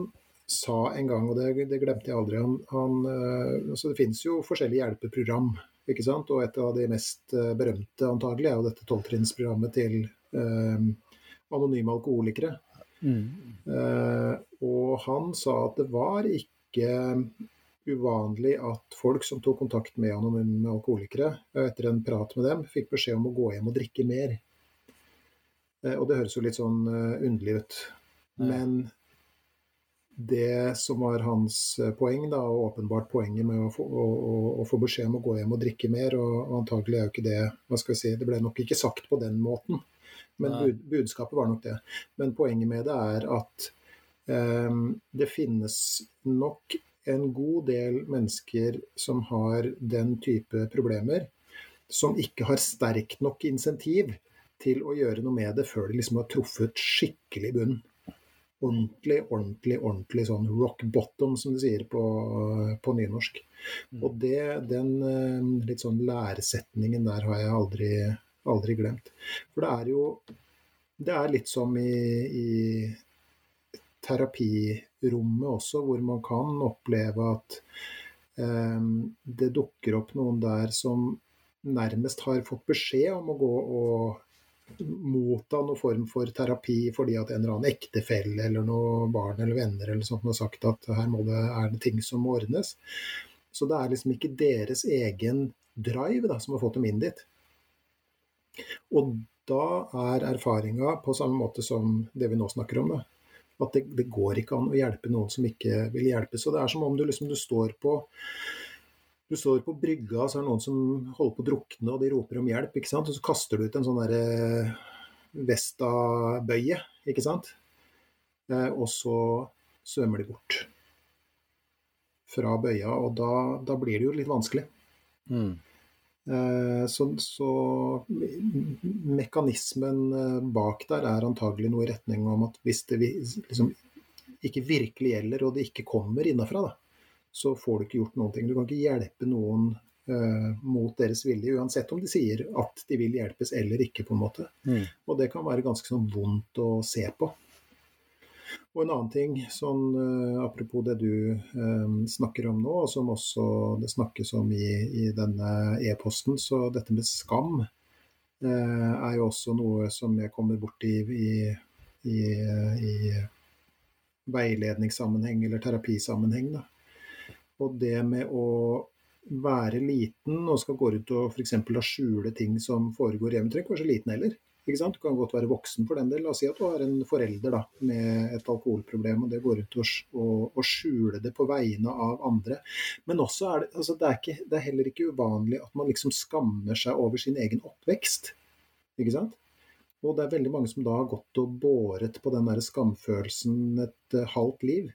S2: sa en gang, og det, det glemte jeg aldri, han, han eh, altså Det finnes jo forskjellige hjelpeprogram, ikke sant? og et av de mest eh, berømte antagelig er jo dette tolvtrinnsprogrammet til eh, anonyme alkoholikere. Eh, og han sa at det var ikke uvanlig at folk som tok kontakt med anonyme alkoholikere, etter en prat med dem, fikk beskjed om å gå hjem og drikke mer. Eh, og det høres jo litt sånn underlig ut. Men det som var hans eh, poeng, da, og åpenbart poenget med å få, å, å, å få beskjed om å gå hjem og drikke mer, og, og antagelig er jo ikke det hva skal jeg si, Det ble nok ikke sagt på den måten, men bud, budskapet var nok det. Men poenget med det er at eh, det finnes nok en god del mennesker som har den type problemer, som ikke har sterkt nok insentiv til å gjøre noe med det før de liksom har truffet skikkelig bunn. Ordentlig, ordentlig, ordentlig sånn rock bottom, som de sier på, på nynorsk.
S1: Mm.
S2: Og det, den eh, litt sånn læresetningen der har jeg aldri, aldri glemt. For det er jo Det er litt som i, i terapirommet også, hvor man kan oppleve at eh, det dukker opp noen der som nærmest har fått beskjed om å gå og motta noen form for terapi fordi at en eller annen ektefelle eller noen barn eller venner eller sånt har sagt at her må det, er det ting som må ordnes. Så det er liksom ikke deres egen drive da, som har fått dem inn dit. Og da er erfaringa på samme måte som det vi nå snakker om, da, at det, det, går ikke an å hjelpe noen som ikke vil hjelpe. Så det er som om du liksom du står på du står på brygga, så er det noen som holder på å drukne, og de roper om hjelp. ikke sant? Og så kaster du ut en sånn derre eh, Vesta-bøye, ikke sant. Eh, og så svømmer de bort fra bøya, og da, da blir det jo litt vanskelig. Mm. Eh, så, så, mekanismen bak der er antagelig noe i retning om at hvis det liksom ikke virkelig gjelder, og det ikke kommer innafra, da, så får du ikke gjort noen ting. Du kan ikke hjelpe noen uh, mot deres vilje, uansett om de sier at de vil hjelpes eller ikke, på en måte. Mm. Og det kan være ganske sånn vondt å se på. Og en annen ting, sånn uh, apropos det du um, snakker om nå, og som også det snakkes om i, i denne e-posten, så dette med skam uh, er jo også noe som jeg kommer borti i, i, i veiledningssammenheng eller terapisammenheng. Da. Og det med å være liten og skal gå ut og f.eks. skjule ting som foregår hjemme, trenger ikke være så liten heller. Ikke sant? Du kan godt være voksen for den del. La oss si at du har en forelder da, med et alkoholproblem, og det går ut og, og, og skjule det på vegne av andre. Men også er det, altså det, er ikke, det er heller ikke uvanlig at man liksom skammer seg over sin egen oppvekst. Ikke sant? Og det er veldig mange som da har gått og båret på den der skamfølelsen et uh, halvt liv.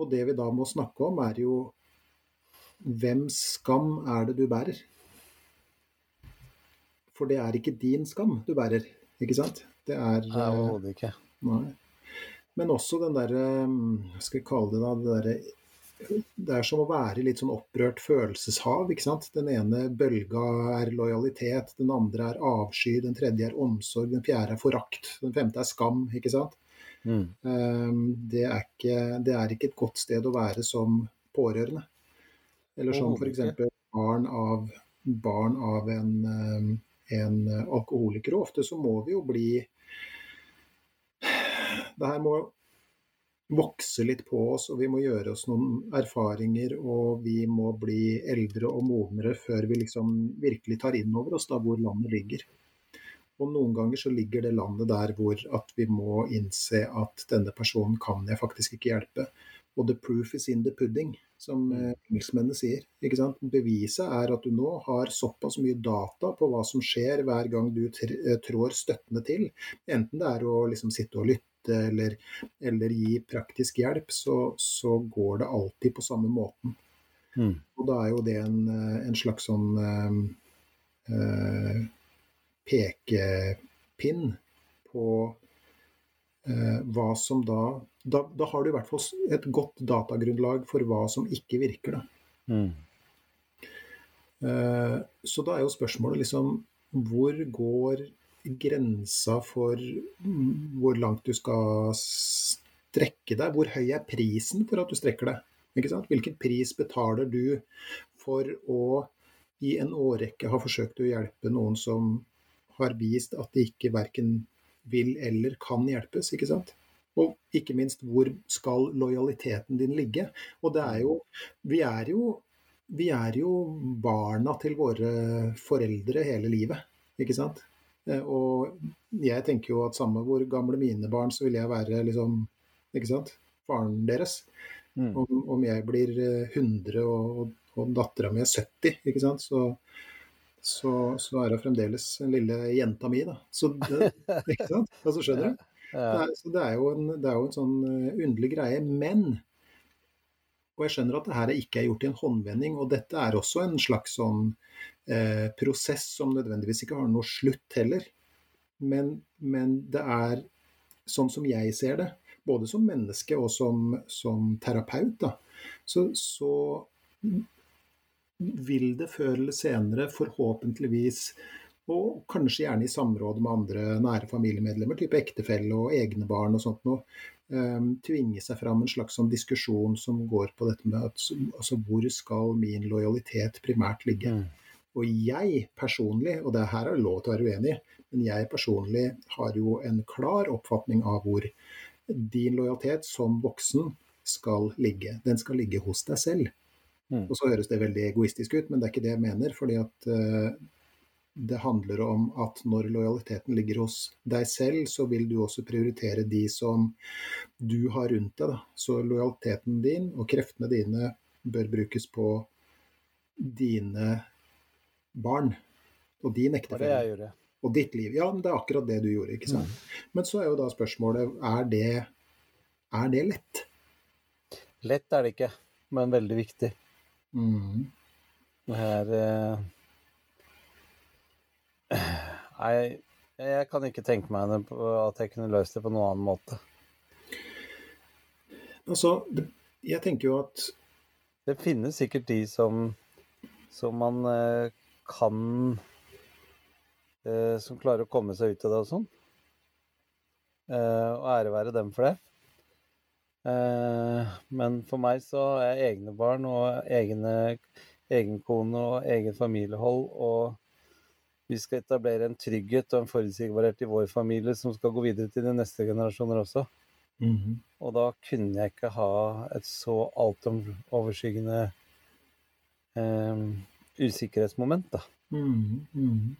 S2: Og det vi da må snakke om, er jo hvem skam er det du bærer? For det er ikke din skam du bærer, ikke sant? Det er
S1: Nei, Overhodet ikke.
S2: Nei. Men også den derre Hva skal vi kalle det da? Det, derre det er som å være litt sånn opprørt følelseshav. ikke sant? Den ene bølga er lojalitet, den andre er avsky, den tredje er omsorg, den fjerde er forakt, den femte er skam. ikke sant? Mm. Um, det, er ikke, det er ikke et godt sted å være som pårørende. Eller som f.eks. barn av, barn av en, en alkoholiker. Og ofte så må vi jo bli Det her må vokse litt på oss, og vi må gjøre oss noen erfaringer. Og vi må bli eldre og modnere før vi liksom virkelig tar inn over oss da hvor landet ligger. Og noen ganger så ligger det landet der hvor at vi må innse at denne personen kan jeg faktisk ikke hjelpe. Og the proof is in the pudding som mm. eh, engelskmennene sier. Ikke sant? Beviset er at du nå har såpass mye data på hva som skjer hver gang du eh, trår støttende til. Enten det er å liksom sitte og lytte eller, eller gi praktisk hjelp, så, så, går det alltid på samme måten. Mm. Og da er jo det en, eh, en slags sånn eh, pekepinn på eh, hva som da da, da, har du i hvert fall et godt datagrunnlag for hva som ikke virker. Mm. Uh, så da er jo spørsmålet liksom Hvor går grensa for hvor langt du skal strekke deg? Hvor høy er prisen for at du strekker deg? Hvilken pris betaler du for å i en årrekke ha forsøkt å hjelpe noen som har vist at de ikke verken vil eller kan hjelpes? ikke sant? Og ikke minst, hvor skal lojaliteten din ligge? Og det er jo Vi er jo, vi er jo barna til våre foreldre hele livet, ikke sant? Eh, og jeg tenker jo at samme hvor gamle mine barn, så vil jeg være liksom Ikke sant? Faren deres. Mm. Om, om, jeg blir 100 eh, og, og dattera mi er 70, ikke sant, så, så, så er hun fremdeles den lille jenta mi, da. Så det, ikke sant? Altså, skjønner du? Er, det, er en, det er, jo en, sånn eh, underlig greie. Men Og jeg skjønner at det her ikke er gjort i en håndvending, og dette er også en slags sånn eh, prosess som nødvendigvis ikke har noe slutt heller. Men, men, det er sånn som jeg ser det, både som menneske og som, som terapeut, da, så, så vil det før eller senere forhåpentligvis og kanskje gjerne i samråd med andre nære familiemedlemmer, type ektefelle og egne barn og sånt noe, um, tvinge seg fram en slags sånn diskusjon som går på dette med at, altså, hvor skal min lojalitet primært ligge. Mm. Og jeg personlig, og det her er lov til å være uenig, men jeg personlig har jo en klar oppfatning av hvor din lojalitet som voksen skal ligge. Den skal ligge hos deg selv.
S1: Mm.
S2: Og så høres det veldig egoistisk ut, men det er ikke det jeg mener. fordi at eh, det handler om at når lojaliteten ligger hos deg selv, så vil du også prioritere de som du har rundt deg. Da. Så lojaliteten din og kreftene dine bør brukes på dine barn og din ektefelle og ditt liv. Ja, men det er akkurat det du gjorde, ikke sant. Men så er jo da spørsmålet er det, er det lett?
S1: Lett er det ikke, men veldig viktig.
S2: Mm.
S1: Det er eh, Nei, jeg kan ikke tenke meg at jeg kunne løst det på noen annen måte.
S2: Altså, jeg tenker jo at
S1: Det finnes sikkert de som, som man eh, kan eh, Som klarer å komme seg ut av det og sånn. Eh, og ære være dem for det. Men for meg så er egne barn og egne, egen kone og eget familiehold og vi skal etablere en trygghet og en forutsigbarhet i vår familie som skal gå videre til de neste generasjoner også.
S2: Mhm.
S1: Og da kunne jeg ikke ha et så altoverskyggende eh, usikkerhetsmoment, da.
S2: Mm -hmm.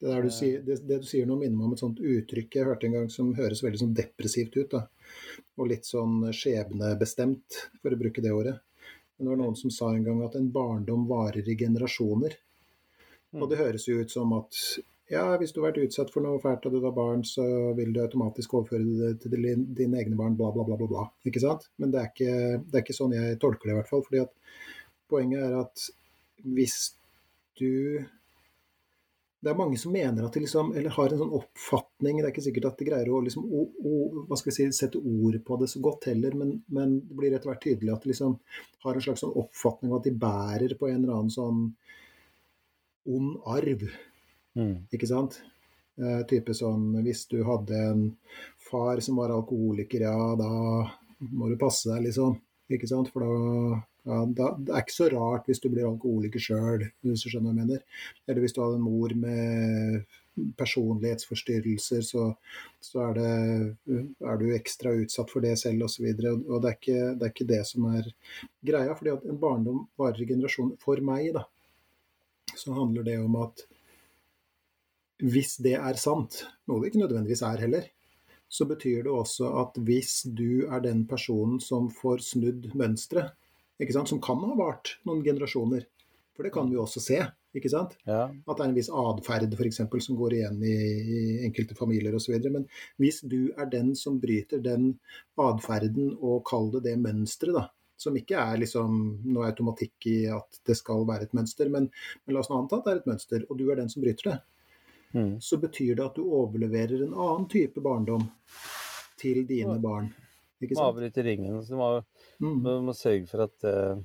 S2: Det, du sier, det, det du sier nå minner meg om et sånt uttrykk jeg hørte en gang som høres veldig sånn depressivt ut. da. Og litt sånn skjebnebestemt, for å bruke det ordet. Men det var noen som sa en gang at en barndom varer i generasjoner. Og
S1: Mm.
S2: det høres jo ut som at ja, hvis du har vært utsatt for noe fælt da du var barn, så vil du automatisk overføre det til dine egne barn, bla, bla, bla, bla. bla. Ikke sant? Men det er ikke, det er ikke sånn jeg tolker det, i hvert fall. fordi at poenget er at hvis du Det er mange som mener at de liksom, eller har en sånn oppfatning Det er ikke sikkert at de greier å liksom, o, o, si, sette ord på det så godt heller, men, men det blir etter hvert tydelig at de liksom har en slags sånn oppfatning av at de bærer på en eller annen sånn ond arv.
S1: Mm.
S2: Ikke sant? Eh, type sånn hvis du hadde en far som var alkoholiker, ja, da må du passe deg, liksom. Ikke sant? For da, ja, da Det er ikke så rart hvis du blir alkoholiker sjøl, hvis du skjønner hva jeg mener. Eller hvis du hadde en mor med personlighetsforstyrrelser, så, så er, det, er du ekstra utsatt for det selv osv. Og, så og det, er ikke, det er ikke det som er greia. fordi at en barndom varer i generasjoner. For meg, da, så handler det om at hvis det er sant, noe det ikke nødvendigvis er heller, så betyr det også at hvis du er den personen som får snudd mønsteret, som kan ha vart noen generasjoner, for det kan vi også se, ikke sant?
S1: Ja.
S2: At det er en viss atferd f.eks. som går igjen i, i enkelte familier osv. Men hvis du er den som bryter den atferden og kall det det mønsteret, da, som ikke er liksom noe automatikk i at det skal være et mønster, men, men la oss nå anta at det er et mønster, og du er den som bryter det,
S1: Mm.
S2: så betyr det at du overleverer en annen type barndom til dine barn. Ikke sant?
S1: avbryte ringen. Så du må,
S2: Mm.
S1: må sørge for at uh,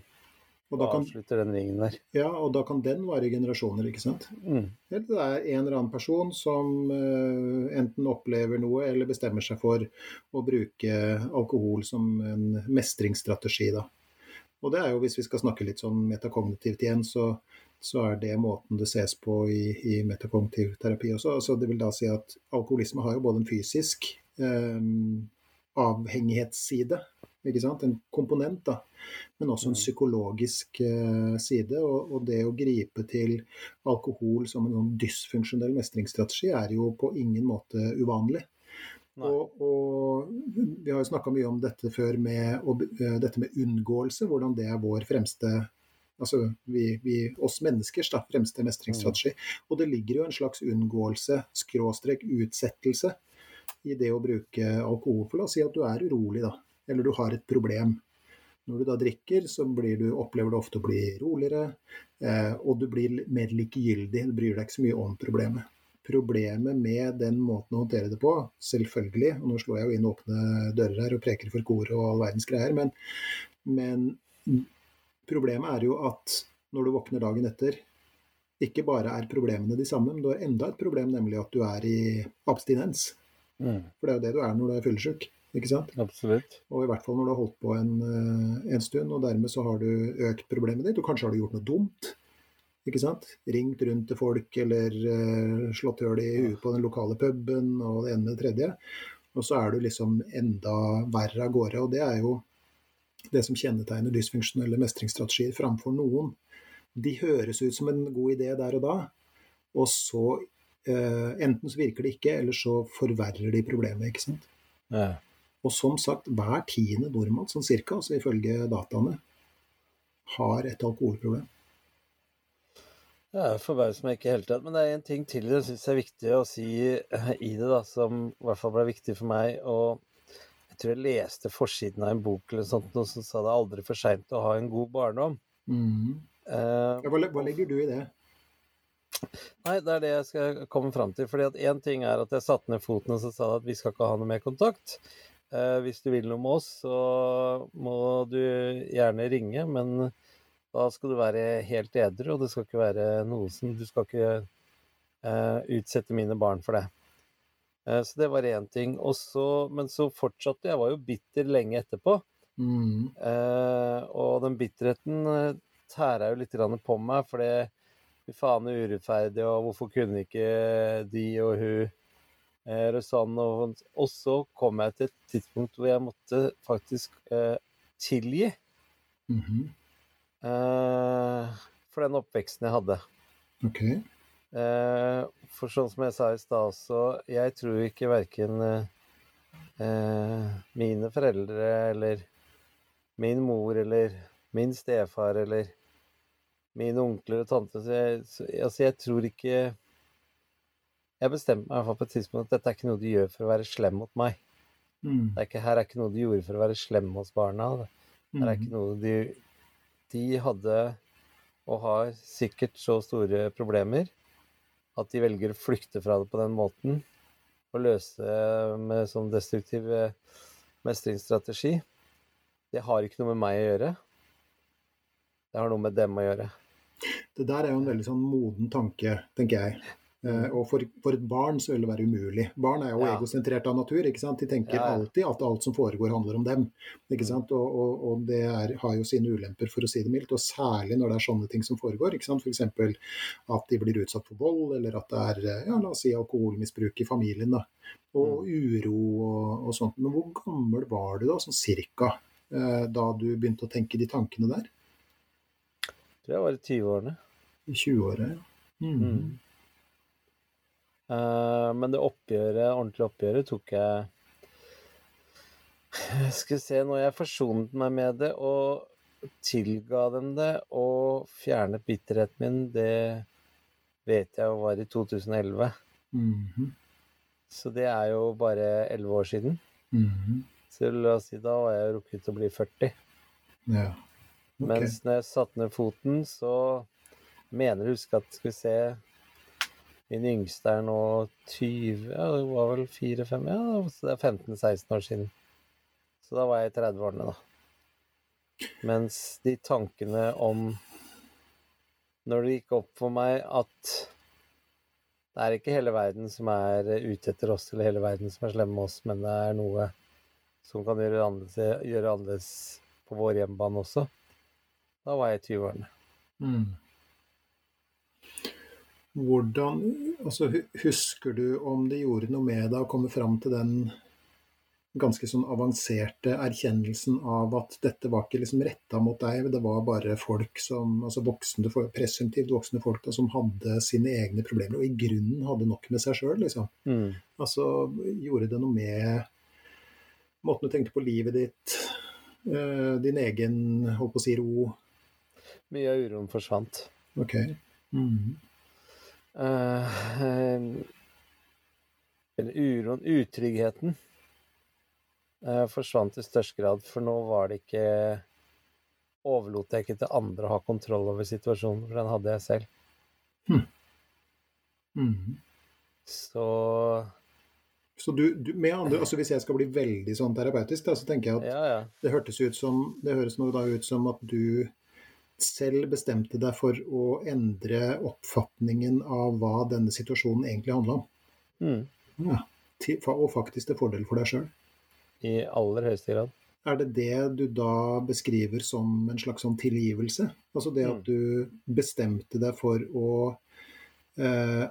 S2: Og, da kan,
S1: avslutter den ringen der.
S2: ja, og da kan den vare i generasjoner, ikke sant?
S1: Mm.
S2: Eller det er en eller annen person som uh, enten opplever noe eller bestemmer seg for å bruke alkohol som en mestringsstrategi. Da. Og det er jo, hvis vi skal snakke litt sånn metakognitivt igjen, så, så er det måten det ses på i, i metakognitiv terapi også. Altså, det vil da si at alkoholisme har jo både en fysisk um, avhengighetsside? En komponent, da, men også en
S1: Mm.
S2: psykologisk eh, side. Og, og det å gripe til alkohol som en sånn dysfunksjonell mestringsstrategi er jo på ingen måte uvanlig. Og, og vi har jo snakka mye om dette før med og, uh, dette med unngåelse, hvordan det er vår fremste Altså vi, vi, oss menneskers da, fremste mestringsstrategi. Og det ligger jo en slags unngåelse, skråstrek utsettelse, i det å bruke alkohol. For la oss si at du er urolig, da. Eller du har et problem. Når du da drikker, så blir du, opplever du ofte å bli roligere, eh, og du blir mer likegyldig. Du bryr deg ikke så mye om problemet. Problemet med den måten å håndtere det på, selvfølgelig, og nå slår jeg jo inn åpne dører her og preker for koret og all verdens greier, men, men problemet er jo at når du våkner dagen etter, ikke bare er problemene de samme, men du har enda et problem, nemlig at du er i abstinens.
S1: Mm.
S2: For det er jo det du er når du er fyllesyk. Ikke sant?
S1: Absolutt.
S2: Og i hvert fall når du har holdt på en, eh, en stund, og dermed så har du økt problemet ditt, og kanskje har du gjort noe dumt. Ikke sant? Ringt rundt til folk eller uh, slått hull i huet på den lokale puben og det ene med det tredje. Og så er du liksom enda verre av gårde. Og det er jo det som kjennetegner dysfunksjonelle mestringsstrategier framfor noen. De høres ut som en god idé der og da, og så uh, enten så virker det ikke, eller så forverrer de problemet, ikke sant.
S1: Ja.
S2: Og som sagt, hver tiende nordmann, sånn cirka, altså ifølge dataene, har et alkoholproblem.
S1: Det forbauser meg ikke i det hele tatt. Men det er en ting til jeg syns er viktig å si i det, da, som i hvert fall ble viktig for meg. Og jeg tror jeg leste forsiden av en bok eller sånt, noe som sa det er aldri for seint å ha en god barndom.
S2: Mm. Uh, hva, hva legger du i det?
S1: Nei, det er det jeg skal komme fram til. fordi at én ting er at jeg satte ned foten og så sa at vi skal ikke ha noe mer kontakt. Eh, hvis du vil noe med oss, så må du gjerne ringe, men da skal du være helt edru, og det skal ikke være noe som Du skal ikke eh, utsette mine barn for det. Eh, så det var én ting. Og så, men så fortsatte jeg. var jo bitter lenge etterpå.
S2: Mm.
S1: Eh, og den bitterheten tæra jo litt på meg, for det Fy faen, er urettferdig, og hvorfor kunne ikke de og hun eh, og Hans. Og, så kom jeg til et tidspunkt hvor jeg måtte faktisk eh, tilgi
S2: Mhm.
S1: eh, for den oppveksten jeg hadde.
S2: Ok.
S1: Eh, for sånn som jeg sa i stad også, jeg tror ikke verken eh, eh, mine foreldre eller min mor eller min stefar eller mine onkler og tanter Altså, jeg tror ikke Jeg bestemte meg i hvert fall på et tidspunkt at dette er ikke noe du gjør for å være slem mot meg.
S2: Mm.
S1: Det er ikke, her er ikke noe de gjorde for å være slem hos barna. Det her er ikke noe de De hadde og har sikkert så store problemer at de velger å flykte fra det på den måten og løse det med sånn destruktiv eh, mestringsstrategi. Det har ikke noe med meg å gjøre. Det har noe med dem å gjøre.
S2: Det der er jo en veldig sånn moden tanke, tenker jeg. Eh, og for, for et barn så vil det være umulig. Barn er jo
S1: Ja.
S2: egosentrert av natur. ikke sant? De tenker
S1: Ja, ja.
S2: alltid at alt som foregår handler om dem. ikke sant? Og, og, og det er, har jo sine ulemper, for å si det mildt. Og særlig når det er sånne ting som foregår. ikke sant? F.eks. at de blir utsatt for vold, eller at det er ja, la oss si alkoholmisbruk i familien. da. Og uro og, og sånt. Men hvor gammel var du da, sånn cirka, eh, da du begynte å tenke de tankene der?
S1: Jeg tror jeg var i 20-årene.
S2: I 20-åra? ja. Mm.
S1: Mm. Eh, men det oppgjøret, ordentlige oppgjøret tok jeg Skal vi se, når jeg forsonet meg med det og tilga dem det og fjernet bitterheten min, det vet jeg jo var i 2011.
S2: Mhm.
S1: Så det er jo bare 11 år siden.
S2: Mhm.
S1: Så la oss si da var jeg rukket å bli 40.
S2: Ja. Okay.
S1: Mens når jeg satte ned foten, så mener jeg å huske at Skal vi se Min yngste er nå 20 Ja, det var vel 4-5 Ja, det er 15-16 år siden. Så da var jeg i 30-årene, da. Mens de tankene om Når det gikk opp for meg at det er ikke hele verden som er ute etter oss, eller hele verden som er slemme med oss, men det er noe som kan gjøre annerledes, gjøre annerledes på vår hjemmebane også. Da var jeg i 20-årene.
S2: Mm. Hvordan altså, Husker du om det gjorde noe med deg å komme fram til den ganske sånn avanserte erkjennelsen av at dette var ikke liksom retta mot deg, det var bare folk som, altså voksne, presumptivt voksne folk da, som hadde sine egne problemer, og i grunnen hadde nok med seg sjøl, liksom.
S1: Mm.
S2: Altså, gjorde det noe med måten du tenkte på livet ditt, eh, din egen, holdt på å si, ro?
S1: Mye av uroen forsvant.
S2: Ok. Mhm.
S1: Eh, eh, uroen, utryggheten, eh, forsvant i størst grad, for nå var det ikke Overlot jeg ikke til andre å ha kontroll over situasjonen, for den hadde jeg selv.
S2: Mhm.
S1: Så
S2: Så du, du med andre, altså Hvis jeg skal bli veldig sånn terapeutisk, da, så tenker jeg at
S1: ja, ja.
S2: det hørtes ut som det høres nå da ut som at du selv bestemte deg for å endre oppfatningen av hva denne situasjonen egentlig handla om.
S1: Mm.
S2: Ja. Til, og faktisk til fordel for deg sjøl.
S1: I aller høyeste grad.
S2: er det det du da beskriver som en slags sånn tilgivelse? Altså det at
S1: Mm.
S2: du bestemte deg for å eh,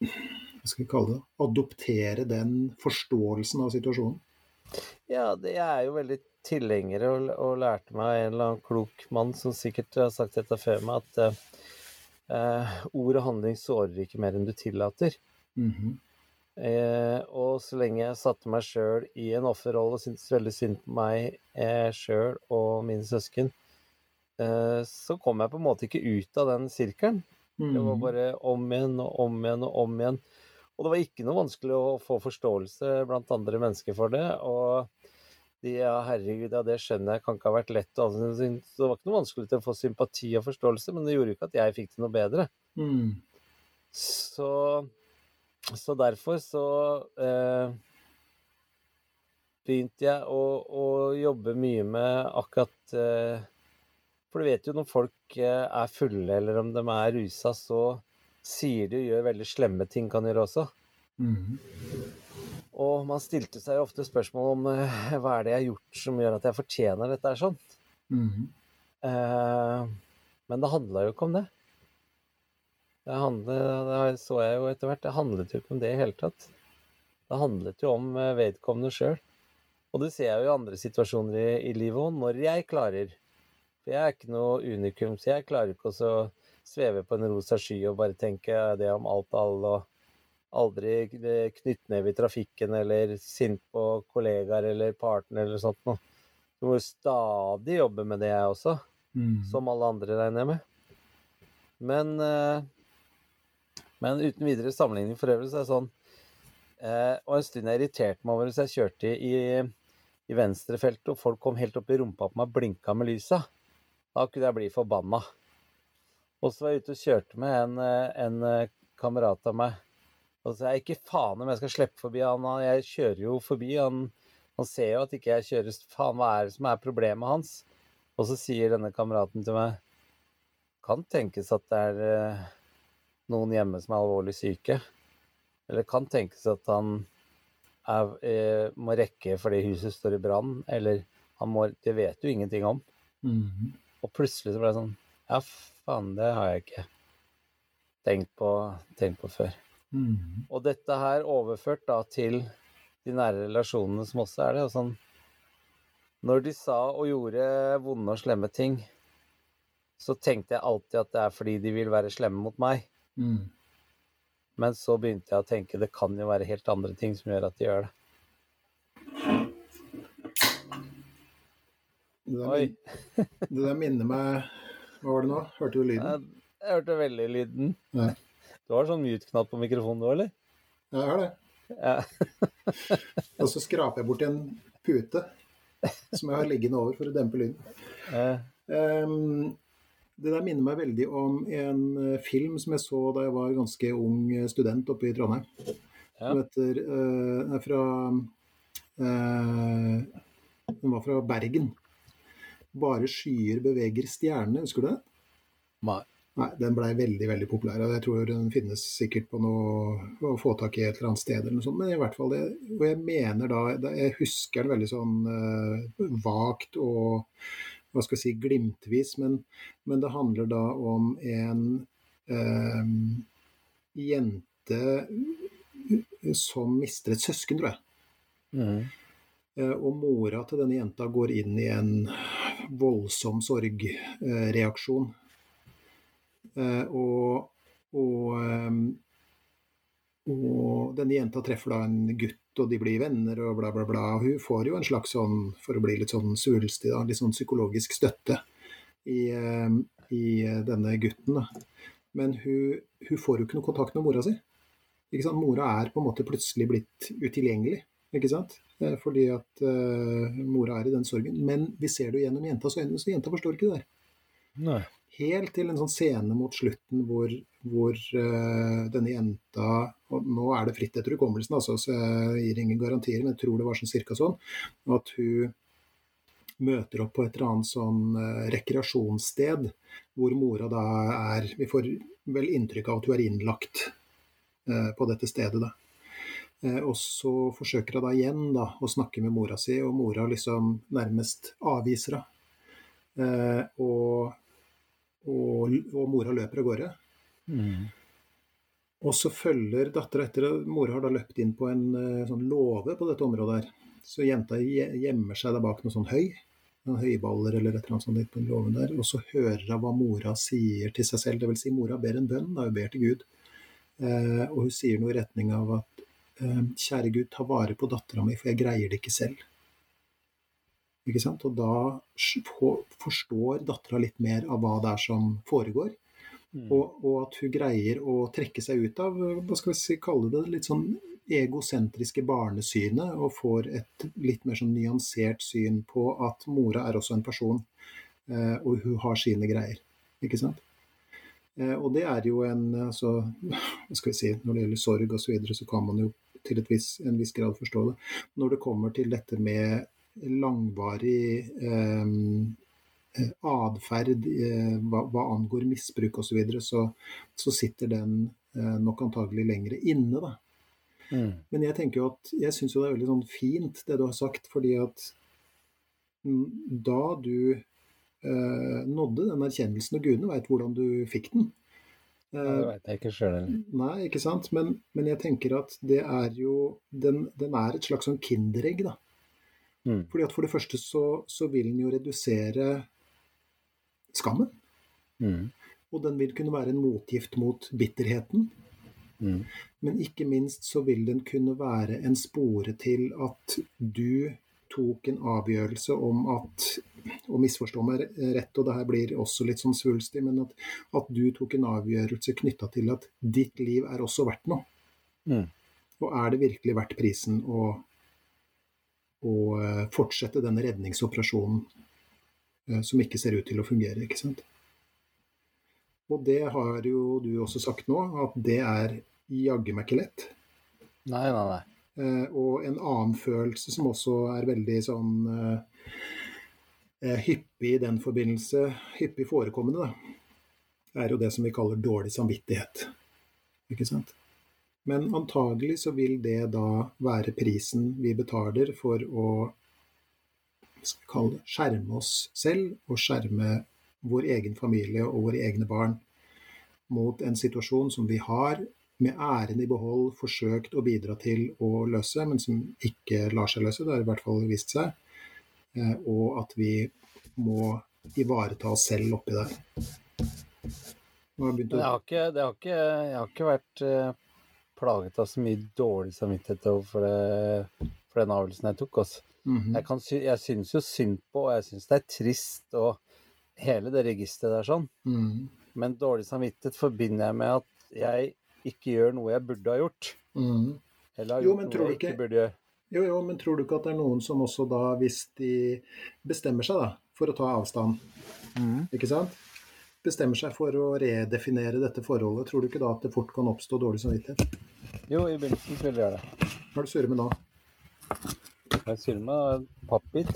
S2: Hva skal vi kalle det? Adoptere den forståelsen av situasjonen?
S1: Ja, det, er jo veldig tilhenger og, og lærte meg av en eller annen klok mann som sikkert har sagt dette før meg, at eh, eh, ord og handling sårer ikke mer enn du tillater.
S2: Mhm.
S1: Eh, og så lenge jeg satte meg sjøl i en offerrolle og syntes veldig synd på meg eh, sjøl og mine søsken, eh, så kom jeg på en måte ikke ut av den sirkelen. Det var
S2: Mhm.
S1: bare om igjen og om igjen og om igjen. Og det var ikke noe vanskelig å få forståelse blant andre mennesker for det. Og de, ja, herregud, ja, det skjønner jeg kan ikke ha vært lett. og alle det var ikke noe vanskelig til å få sympati og forståelse, men det gjorde jo ikke at jeg fikk det noe bedre.
S2: Mm.
S1: Så, så derfor så eh, begynte jeg å, å jobbe mye med akkurat eh, For du vet jo når folk eh, er fulle, eller om de er rusa, så sier de og gjør veldig slemme ting, kan gjøre også.
S2: Mhm.
S1: Og man stilte seg ofte spørsmål om eh, hva er det jeg har gjort som gjør at jeg fortjener dette her sånn.
S2: Mhm.
S1: Eh, men det handla jo ikke om det. Det, handlet, det så jeg jo etter hvert. Det handlet jo ikke om det i hele tatt. Det handlet jo om eh, vedkommende sjøl. Og det ser jeg jo i andre situasjoner i, i livet òg, når jeg klarer. For jeg er ikke noe unikum, så jeg klarer ikke å sveve på en rosa sky og bare tenke det om alt og alle, og aldri knyttneve i trafikken eller sint på kollegaer eller partner eller sånt noe. Du må jo stadig jobbe med det, jeg også.
S2: Mm.
S1: Som alle andre, regner jeg med. Men, eh, men uten videre sammenligning for øvrig, så er det sånn eh, Og en stund jeg irriterte meg over hvis jeg kjørte i, i venstrefeltet, og folk kom helt opp i rumpa på meg og blinka med lysa. Da kunne jeg bli forbanna. Og så var jeg ute og kjørte med en, eh, en eh, kamerat av meg. Og så er jeg ikke faen om jeg skal slippe forbi han, jeg kjører jo forbi. Han, han ser jo at ikke jeg kjører Faen, hva er det som er problemet hans? Og så sier denne kameraten til meg Kan tenkes at det er eh, noen hjemme som er alvorlig syke. Eller kan tenkes at han er, eh, må rekke fordi huset står i brann. Eller han må Det vet du ingenting om.
S2: Mhm.
S1: Og plutselig så ble det sånn Ja, faen, det har jeg ikke tenkt på, tenkt på før.
S2: Mhm.
S1: Og dette her overført da til de nære relasjonene som også er det. Og sånn, når de sa og gjorde vonde og slemme ting, så tenkte jeg alltid at det er fordi de vil være slemme mot meg.
S2: Mm.
S1: Men så begynte jeg å tenke det kan jo være helt andre ting som gjør at de gjør det.
S2: Det der,
S1: Oi.
S2: det der minner meg Hva var det nå? Hørte du lyden?
S1: Jeg, jeg hørte veldig lyden.
S2: Ja.
S1: Du har sånn mute-knapp på mikrofonen du, eller?
S2: Ja, jeg har det.
S1: Ja.
S2: Og så skraper jeg bort en pute som jeg har liggende over for å dempe lyden. Ehm, det der minner meg veldig om en eh, film som jeg så da jeg var ganske ung eh, student oppe i Trondheim.
S1: Ja.
S2: Heter uh, er fra uh, Den var fra Bergen. 'Bare skyer beveger stjernene', husker du det?
S1: Nei.
S2: Nei, Den blei veldig veldig populær. og Jeg tror den finnes sikkert på noe å få tak i et eller annet sted. eller noe sånt, Men i hvert fall det, og jeg mener da, Jeg husker den veldig sånn uh, vagt og hva skal jeg si, glimtvis, men, men det handler da om en uh, jente som mister et søsken, tror jeg. Eh, Og mora til denne jenta går inn i en voldsom sorgreaksjon. Eh, Og, og, eh, og denne jenta treffer da en gutt, og de blir venner og bla, bla, bla. Og hun får jo en slags sånn, for å bli litt sånn svulstig, da, litt sånn psykologisk støtte i, eh, i denne gutten. Da. Men hun, hun får jo ikke noe kontakt med mora si. Ikke sant? Mora er på en måte plutselig blitt utilgjengelig. Ikke sant? Eh, Fordi at uh, mora er i den sorgen. Men vi ser det jo gjennom jentas øyne, så jenta forstår ikke det der.
S1: Nei.
S2: Helt til en sånn scene mot slutten hvor, hvor uh, denne jenta og Nå er det fritt etter hukommelsen, altså, så jeg gir ingen garantier, men jeg tror det var sånn cirka sånn. At hun møter opp på et eller annet sånn uh, rekreasjonssted hvor mora da er Vi får vel inntrykk av at hun er innlagt uh, på dette stedet, da. Og så forsøker hun da igjen da, å snakke med mora si, og mora liksom nærmest avviser henne. Og, og, og, mora løper av gårde. Mm. Og så følger dattera etter. Mora har da løpt inn på en sånn låve på dette området her. Så jenta gjemmer seg der bak noe sånn høy noen høyballer eller et eller annet sånt på låven der, og så hører hun hva mora sier til seg selv. Dvs. Si, mora ber en bønn, da hun ber til Gud. Eh, og hun sier noe i retning av at eh, kjære Gud, ta vare på dattera mi, for jeg greier det ikke selv. Og da forstår dattera litt mer av hva det er som foregår. Mm. Og, og, at hun greier å trekke seg ut av hva skal vi si, kalle det litt sånn egosentriske barnesynet og får et litt mer sånn nyansert syn på at mora er også en person, eh, og hun har sine greier. Ikke sant? Eh, og det er jo en altså, hva skal vi si, Når det gjelder sorg osv., så, videre, så kan man jo til vis, en viss grad forstå det. Når det kommer til dette med langvarig eh, atferd eh, hva, hva, angår misbruk osv., så, videre, så så sitter den eh, nok antagelig lengre inne. da. Mm. Men jeg tenker jo at jeg syns jo det er veldig sånn fint det du har sagt, fordi at da du eh, nådde den erkjennelsen, og gudene veit hvordan du fikk den
S1: eh, ja, Det veit jeg ikke sjøl heller.
S2: Nei, ikke sant. Men, men, jeg tenker at det er jo Den, den er et slags sånn kinderegg, da. Mm. Fordi at for det første så, så vil den jo redusere skammen. Mm. Og den vil kunne være en motgift mot bitterheten. Mm. Men ikke minst så vil den kunne være en spore til at du tok en avgjørelse om at og misforstå meg rett, og det her blir også litt sånn svulstig, men at, at du tok en avgjørelse knytta til at ditt liv er også verdt noe. Mm. Og er det virkelig verdt prisen å, å eh, fortsette denne redningsoperasjonen eh, som ikke ser ut til å fungere, ikke sant? Og det har jo du også sagt nå, at det er jaggu meg ikke lett.
S1: Nei, nei, nei.
S2: Eh, og en annen følelse som også er veldig sånn hyppig i den forbindelse, hyppig forekommende, da, er jo det som vi kaller dårlig samvittighet. Ikke sant? Men antagelig så vil det da være prisen vi betaler for å det, skjerme oss selv og skjerme vår egen familie og våre egne barn mot en situasjon som vi har med æren i behold forsøkt å bidra til å løse, men som ikke lar seg løse. Det har i hvert fall vist seg. Eh, og at vi må ivareta oss selv oppi der.
S1: Jeg har, ikke, har ikke, jeg har ikke vært uh, plaget av så mye dårlig samvittighet for, det, for den avgjørelsen jeg tok. Altså. Mm -hmm. Jeg, kan, jeg syns jo synd på, og jeg syns det er trist. og hele det registeret der sånn. Mm. Men dårlig samvittighet forbinder jeg med at jeg ikke gjør noe jeg burde ha gjort. Mm.
S2: Eller har gjort jo, noe jeg ikke, ikke burde gjøre. Jo, jo, men tror du ikke at det er noen som også da, hvis de bestemmer seg da, for å ta avstand, mm. ikke sant? Bestemmer seg for å redefinere dette forholdet, tror du ikke da at det fort kan oppstå dårlig samvittighet?
S1: Jo, i begynnelsen vil jeg gjøre det.
S2: Hva er det du surrer med nå?
S1: Jeg surrer med pappbit.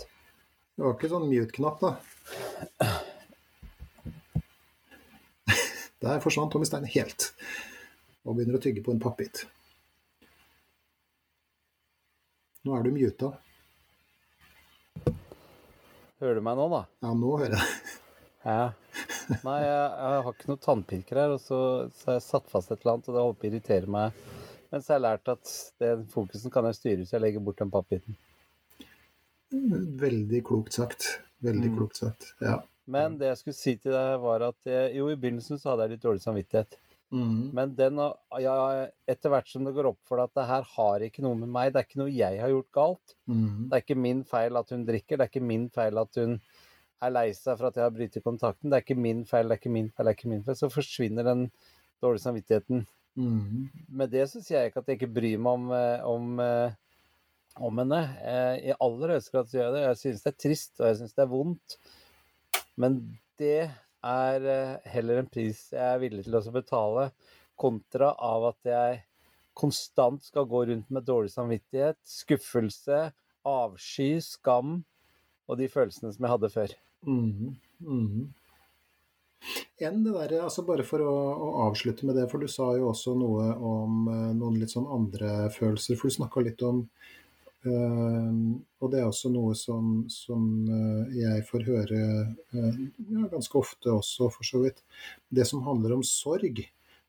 S2: Det var ikke sånn mute-knapp, da? Der forsvant Tommy Stein helt, og begynner å tygge på en pappbit. Nå er du muta.
S1: Hører du meg nå, da?
S2: Ja, nå hører jeg
S1: Ja. Nei, jeg, jeg, har ikke noen tannpirker her, og så, så har jeg satt fast et eller annet, og det håper irriterer meg. Mens jeg har lært at den fokusen kan jeg styre hvis jeg legger bort den pappbiten.
S2: Veldig klokt sagt. Veldig mm. klokt sagt, ja.
S1: Men det jeg skulle si til deg, var at jeg, jo, i begynnelsen så hadde jeg litt dårlig samvittighet. Mm. Men den, ja, etter hvert som det går opp for deg at det her har ikke noe med meg, det er ikke noe jeg har gjort galt. Mm. Det er ikke min feil at hun drikker, det er ikke min feil at hun er lei seg for at jeg har brytet kontakten. Det er ikke min feil, det er ikke min feil, det er ikke min feil. Så forsvinner den dårlige samvittigheten. Mm. Med det så sier jeg ikke at jeg ikke bryr meg om, eh, om, eh, om henne. Eh, I aller høyeste grad gjør jeg det. Jeg synes det er trist, og jeg synes det er vondt. Men det er heller en pris jeg er villig til å betale, kontra av at jeg konstant skal gå rundt med dårlig samvittighet, skuffelse, avsky, skam og de følelsene som jeg hadde før. Mm, mm.
S2: enn det der, altså Bare for å, å, avslutte med det, for du sa jo også noe om uh, noen litt sånn andre følelser. For du snakka litt om uh, Og det er også noe som, som uh, jeg får høre ja, ganske ofte også, for så vidt. Det som handler om sorg.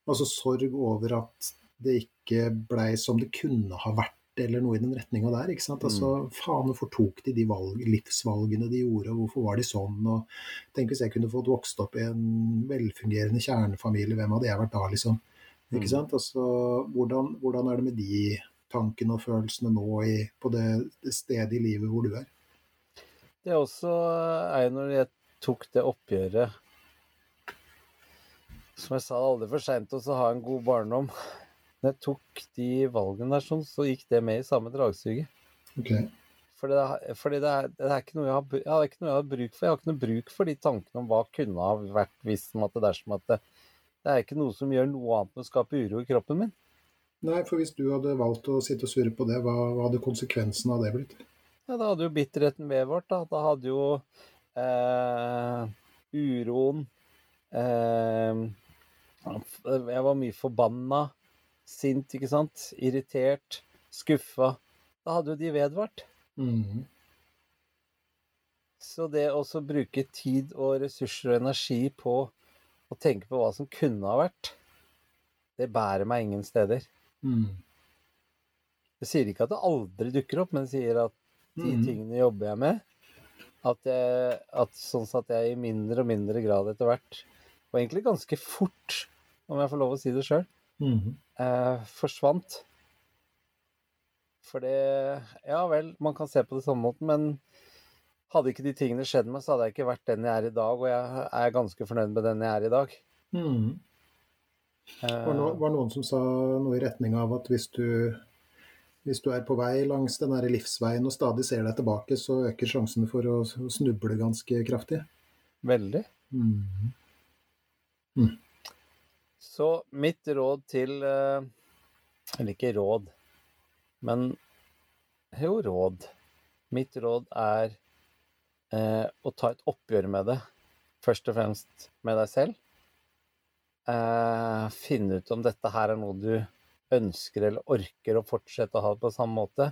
S2: Altså sorg over at det ikke blei som det kunne ha vært eller noe i den retninga der. ikke sant? Altså, mm. Faen, hvorfor tok de de valg, livsvalgene de gjorde, og hvorfor var de sånn? og Tenk hvis jeg kunne fått vokst opp i en velfungerende kjernefamilie, hvem hadde jeg vært da, liksom? Ikke mm. sant? Altså, hvordan, hvordan, er det med de tankene og følelsene nå i, på det, det, stedet i livet hvor du er?
S1: Det er også er når jeg tok det oppgjøret Som jeg sa, aldri for seint å ha en god barndom når jeg tok de valgene der, sånn, så gikk det med i samme dragsuget.
S2: Okay.
S1: Fordi, det, fordi det, er, det, er, ikke noe jeg har, jeg er noe jeg har bruk for. Jeg har ikke noe bruk for de tankene om hva kunne ha vært hvis at det dersom at det, det er ikke noe som gjør noe annet enn å skape uro i kroppen min.
S2: Nei, for hvis du hadde valgt å sitte og surre på det, hva, hva hadde konsekvensen av det blitt?
S1: Ja, Da hadde jo bitterheten vedvart. Da. da hadde jo eh, uroen eh, Jeg var mye forbanna sint, ikke sant, irritert, skuffa, da hadde jo de vedvart.
S2: Mm.
S1: Så det å bruke tid og ressurser og energi på å tenke på hva som kunne ha vært, det bærer meg ingen steder.
S2: Mm.
S1: Jeg sier ikke at det aldri dukker opp, men jeg sier at de mm. tingene jobber jeg med. At, jeg, at sånn at jeg i mindre og mindre grad etter hvert, og egentlig ganske fort, om jeg får lov å si det sjøl,
S2: mm
S1: eh, forsvant. For det Ja vel, man kan se på det samme måten, men hadde ikke de tingene skjedd meg, så hadde jeg ikke vært den jeg er i dag, og jeg er ganske fornøyd med den jeg er i dag.
S2: Mm. Eh, var, no, var noen som sa noe i retning av at hvis du hvis du er på vei langs den livsveien og stadig ser deg tilbake, så øker sjansen for å snuble ganske kraftig.
S1: Veldig.
S2: Mm. Mm.
S1: Så mitt råd til eh, Eller ikke råd, men jo, råd. Mitt råd er eh, å ta et oppgjør med det. Først og fremst med deg selv. Eh, finne ut om dette her er noe du ønsker eller orker å fortsette å ha på samme måte.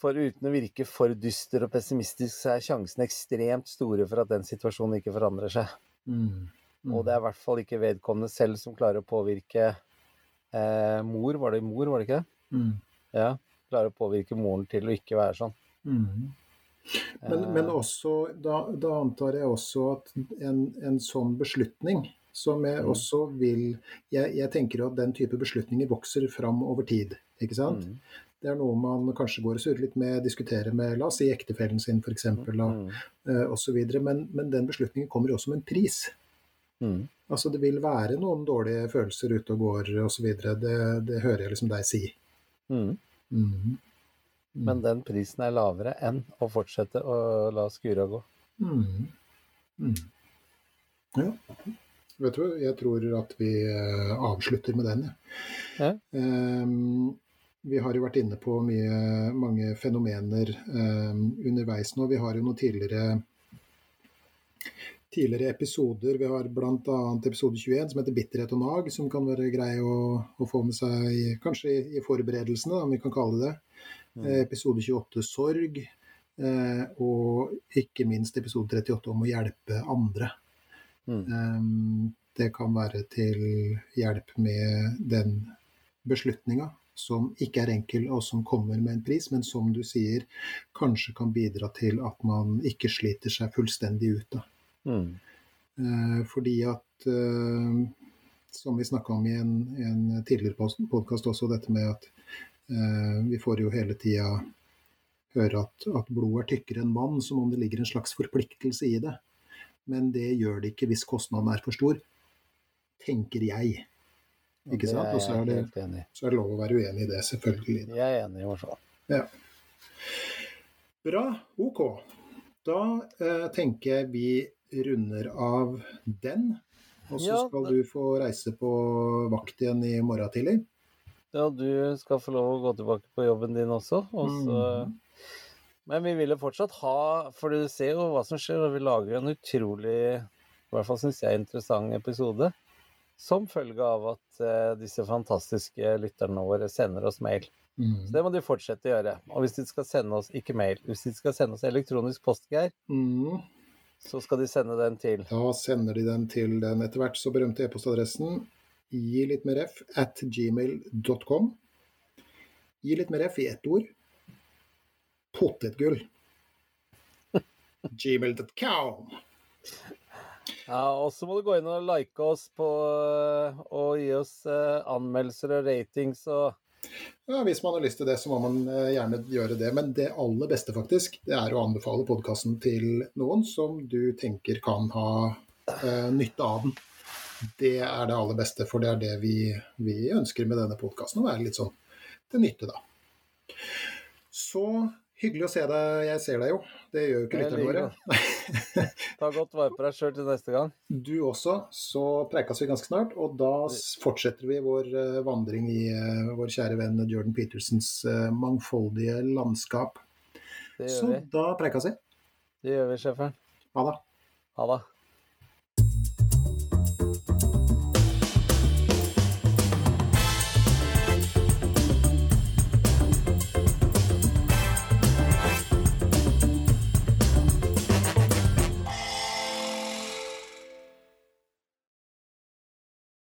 S1: For uten å virke for dyster og pessimistisk, så er sjansene ekstremt store for at den situasjonen ikke forandrer seg.
S2: Mm.
S1: Og det er i hvert fall ikke vedkommende selv som klarer å påvirke eh, mor, var det mor, var det ikke det?
S2: Mm.
S1: Ja. Klarer å påvirke moren til å ikke være sånn.
S2: Mm. Men, eh. men, også, da, da, antar jeg også at en, en sånn beslutning som jeg mm. også vil jeg, jeg, tenker at den type beslutninger vokser fram over tid, ikke sant?
S1: Mm.
S2: Det er noe man kanskje går og surrer litt med, diskuterer med la oss si ektefellen sin f.eks. Mm. Uh, osv. Men, men den beslutningen kommer jo også med en pris.
S1: Mm.
S2: Altså Det vil være noen dårlige følelser ute og går osv. Det, det hører jeg liksom deg si.
S1: Mm.
S2: Mm. mm.
S1: Men den prisen er lavere enn å fortsette å la skura gå.
S2: Mm. Mm. Ja. Vet du, jeg tror at vi uh, avslutter med den,
S1: ja.
S2: Um, vi har jo vært inne på mye, mange fenomener um, underveis nå. Vi har jo noen tidligere tidligere episoder. Vi har bl.a. episode 21 som heter 'Bitterhet og nag', som kan være grei å, å få med seg i, kanskje i, i forberedelsene, om vi kan kalle det. Mm. Eh, episode 28 sorg. Eh, og ikke minst episode 38 om å hjelpe andre.
S1: Mm.
S2: Um, det kan være til hjelp med den beslutninga som ikke er enkel og som kommer med en pris, men som du sier kanskje kan bidra til at man ikke sliter seg fullstendig ut av.
S1: Mm.
S2: Eh, fordi at eh, Som vi snakka om i en, en tidligere podkast også, dette med at eh, vi får jo hele tida høre at, at blod er tykkere enn vann, som om det ligger en slags forpliktelse i det. Men det gjør det ikke hvis kostnaden er for stor, tenker jeg. Ikke sant? Og så er, det, så er det lov å være uenig i det, selvfølgelig.
S1: Jeg er enig, i hvert fall.
S2: Ja. Bra. Ok. Da eh, tenker jeg vi runder av den. Og så ja, skal du få reise på vakt igjen i morgen tidlig.
S1: Ja, du skal få lov å gå tilbake på jobben din også. også. Mm. Men vi vil jo fortsatt ha For du ser jo hva som skjer, og vi lager en utrolig i hvert fall syns jeg, interessant episode. Som følge av at uh, disse fantastiske lytterne våre sender oss mail. Så
S2: Mm.
S1: det må de fortsette å gjøre. Og hvis de skal sende oss, ikke mail, hvis de skal sende oss elektronisk post, Geir,
S2: Mm.
S1: Så skal de sende den til
S2: Da sender de den til den etter hvert så berømte e-postadressen gi litt mer f at gmail.com. Gi litt mer f i ett ord. Potetgull. gmail.com.
S1: Ja, og så må du gå inn og like oss på og gi oss eh, anmeldelser og ratings og
S2: Ja, hvis man har lyst til det, så må man eh, gjerne gjøre det. Men det aller beste, faktisk, det er å anbefale podkasten til noen som du tenker kan ha eh, nytte av den. Det er det aller beste, for det er det vi, vi ønsker med denne podkasten. Å være litt sånn til nytte, da. Så hyggelig å se deg. Jeg ser deg jo. Det gjør jo ikke lytterne våre.
S1: ta godt vare på deg sjøl til neste gang.
S2: Du også. Så preikes vi ganske snart, og da fortsetter vi vår eh, vandring i eh, vår kjære venn Jordan Petersens eh, mangfoldige landskap.
S1: Det
S2: Så
S1: gjør vi.
S2: da preikes vi.
S1: Det gjør vi, sjefen.
S2: Ha det.
S1: Ha det.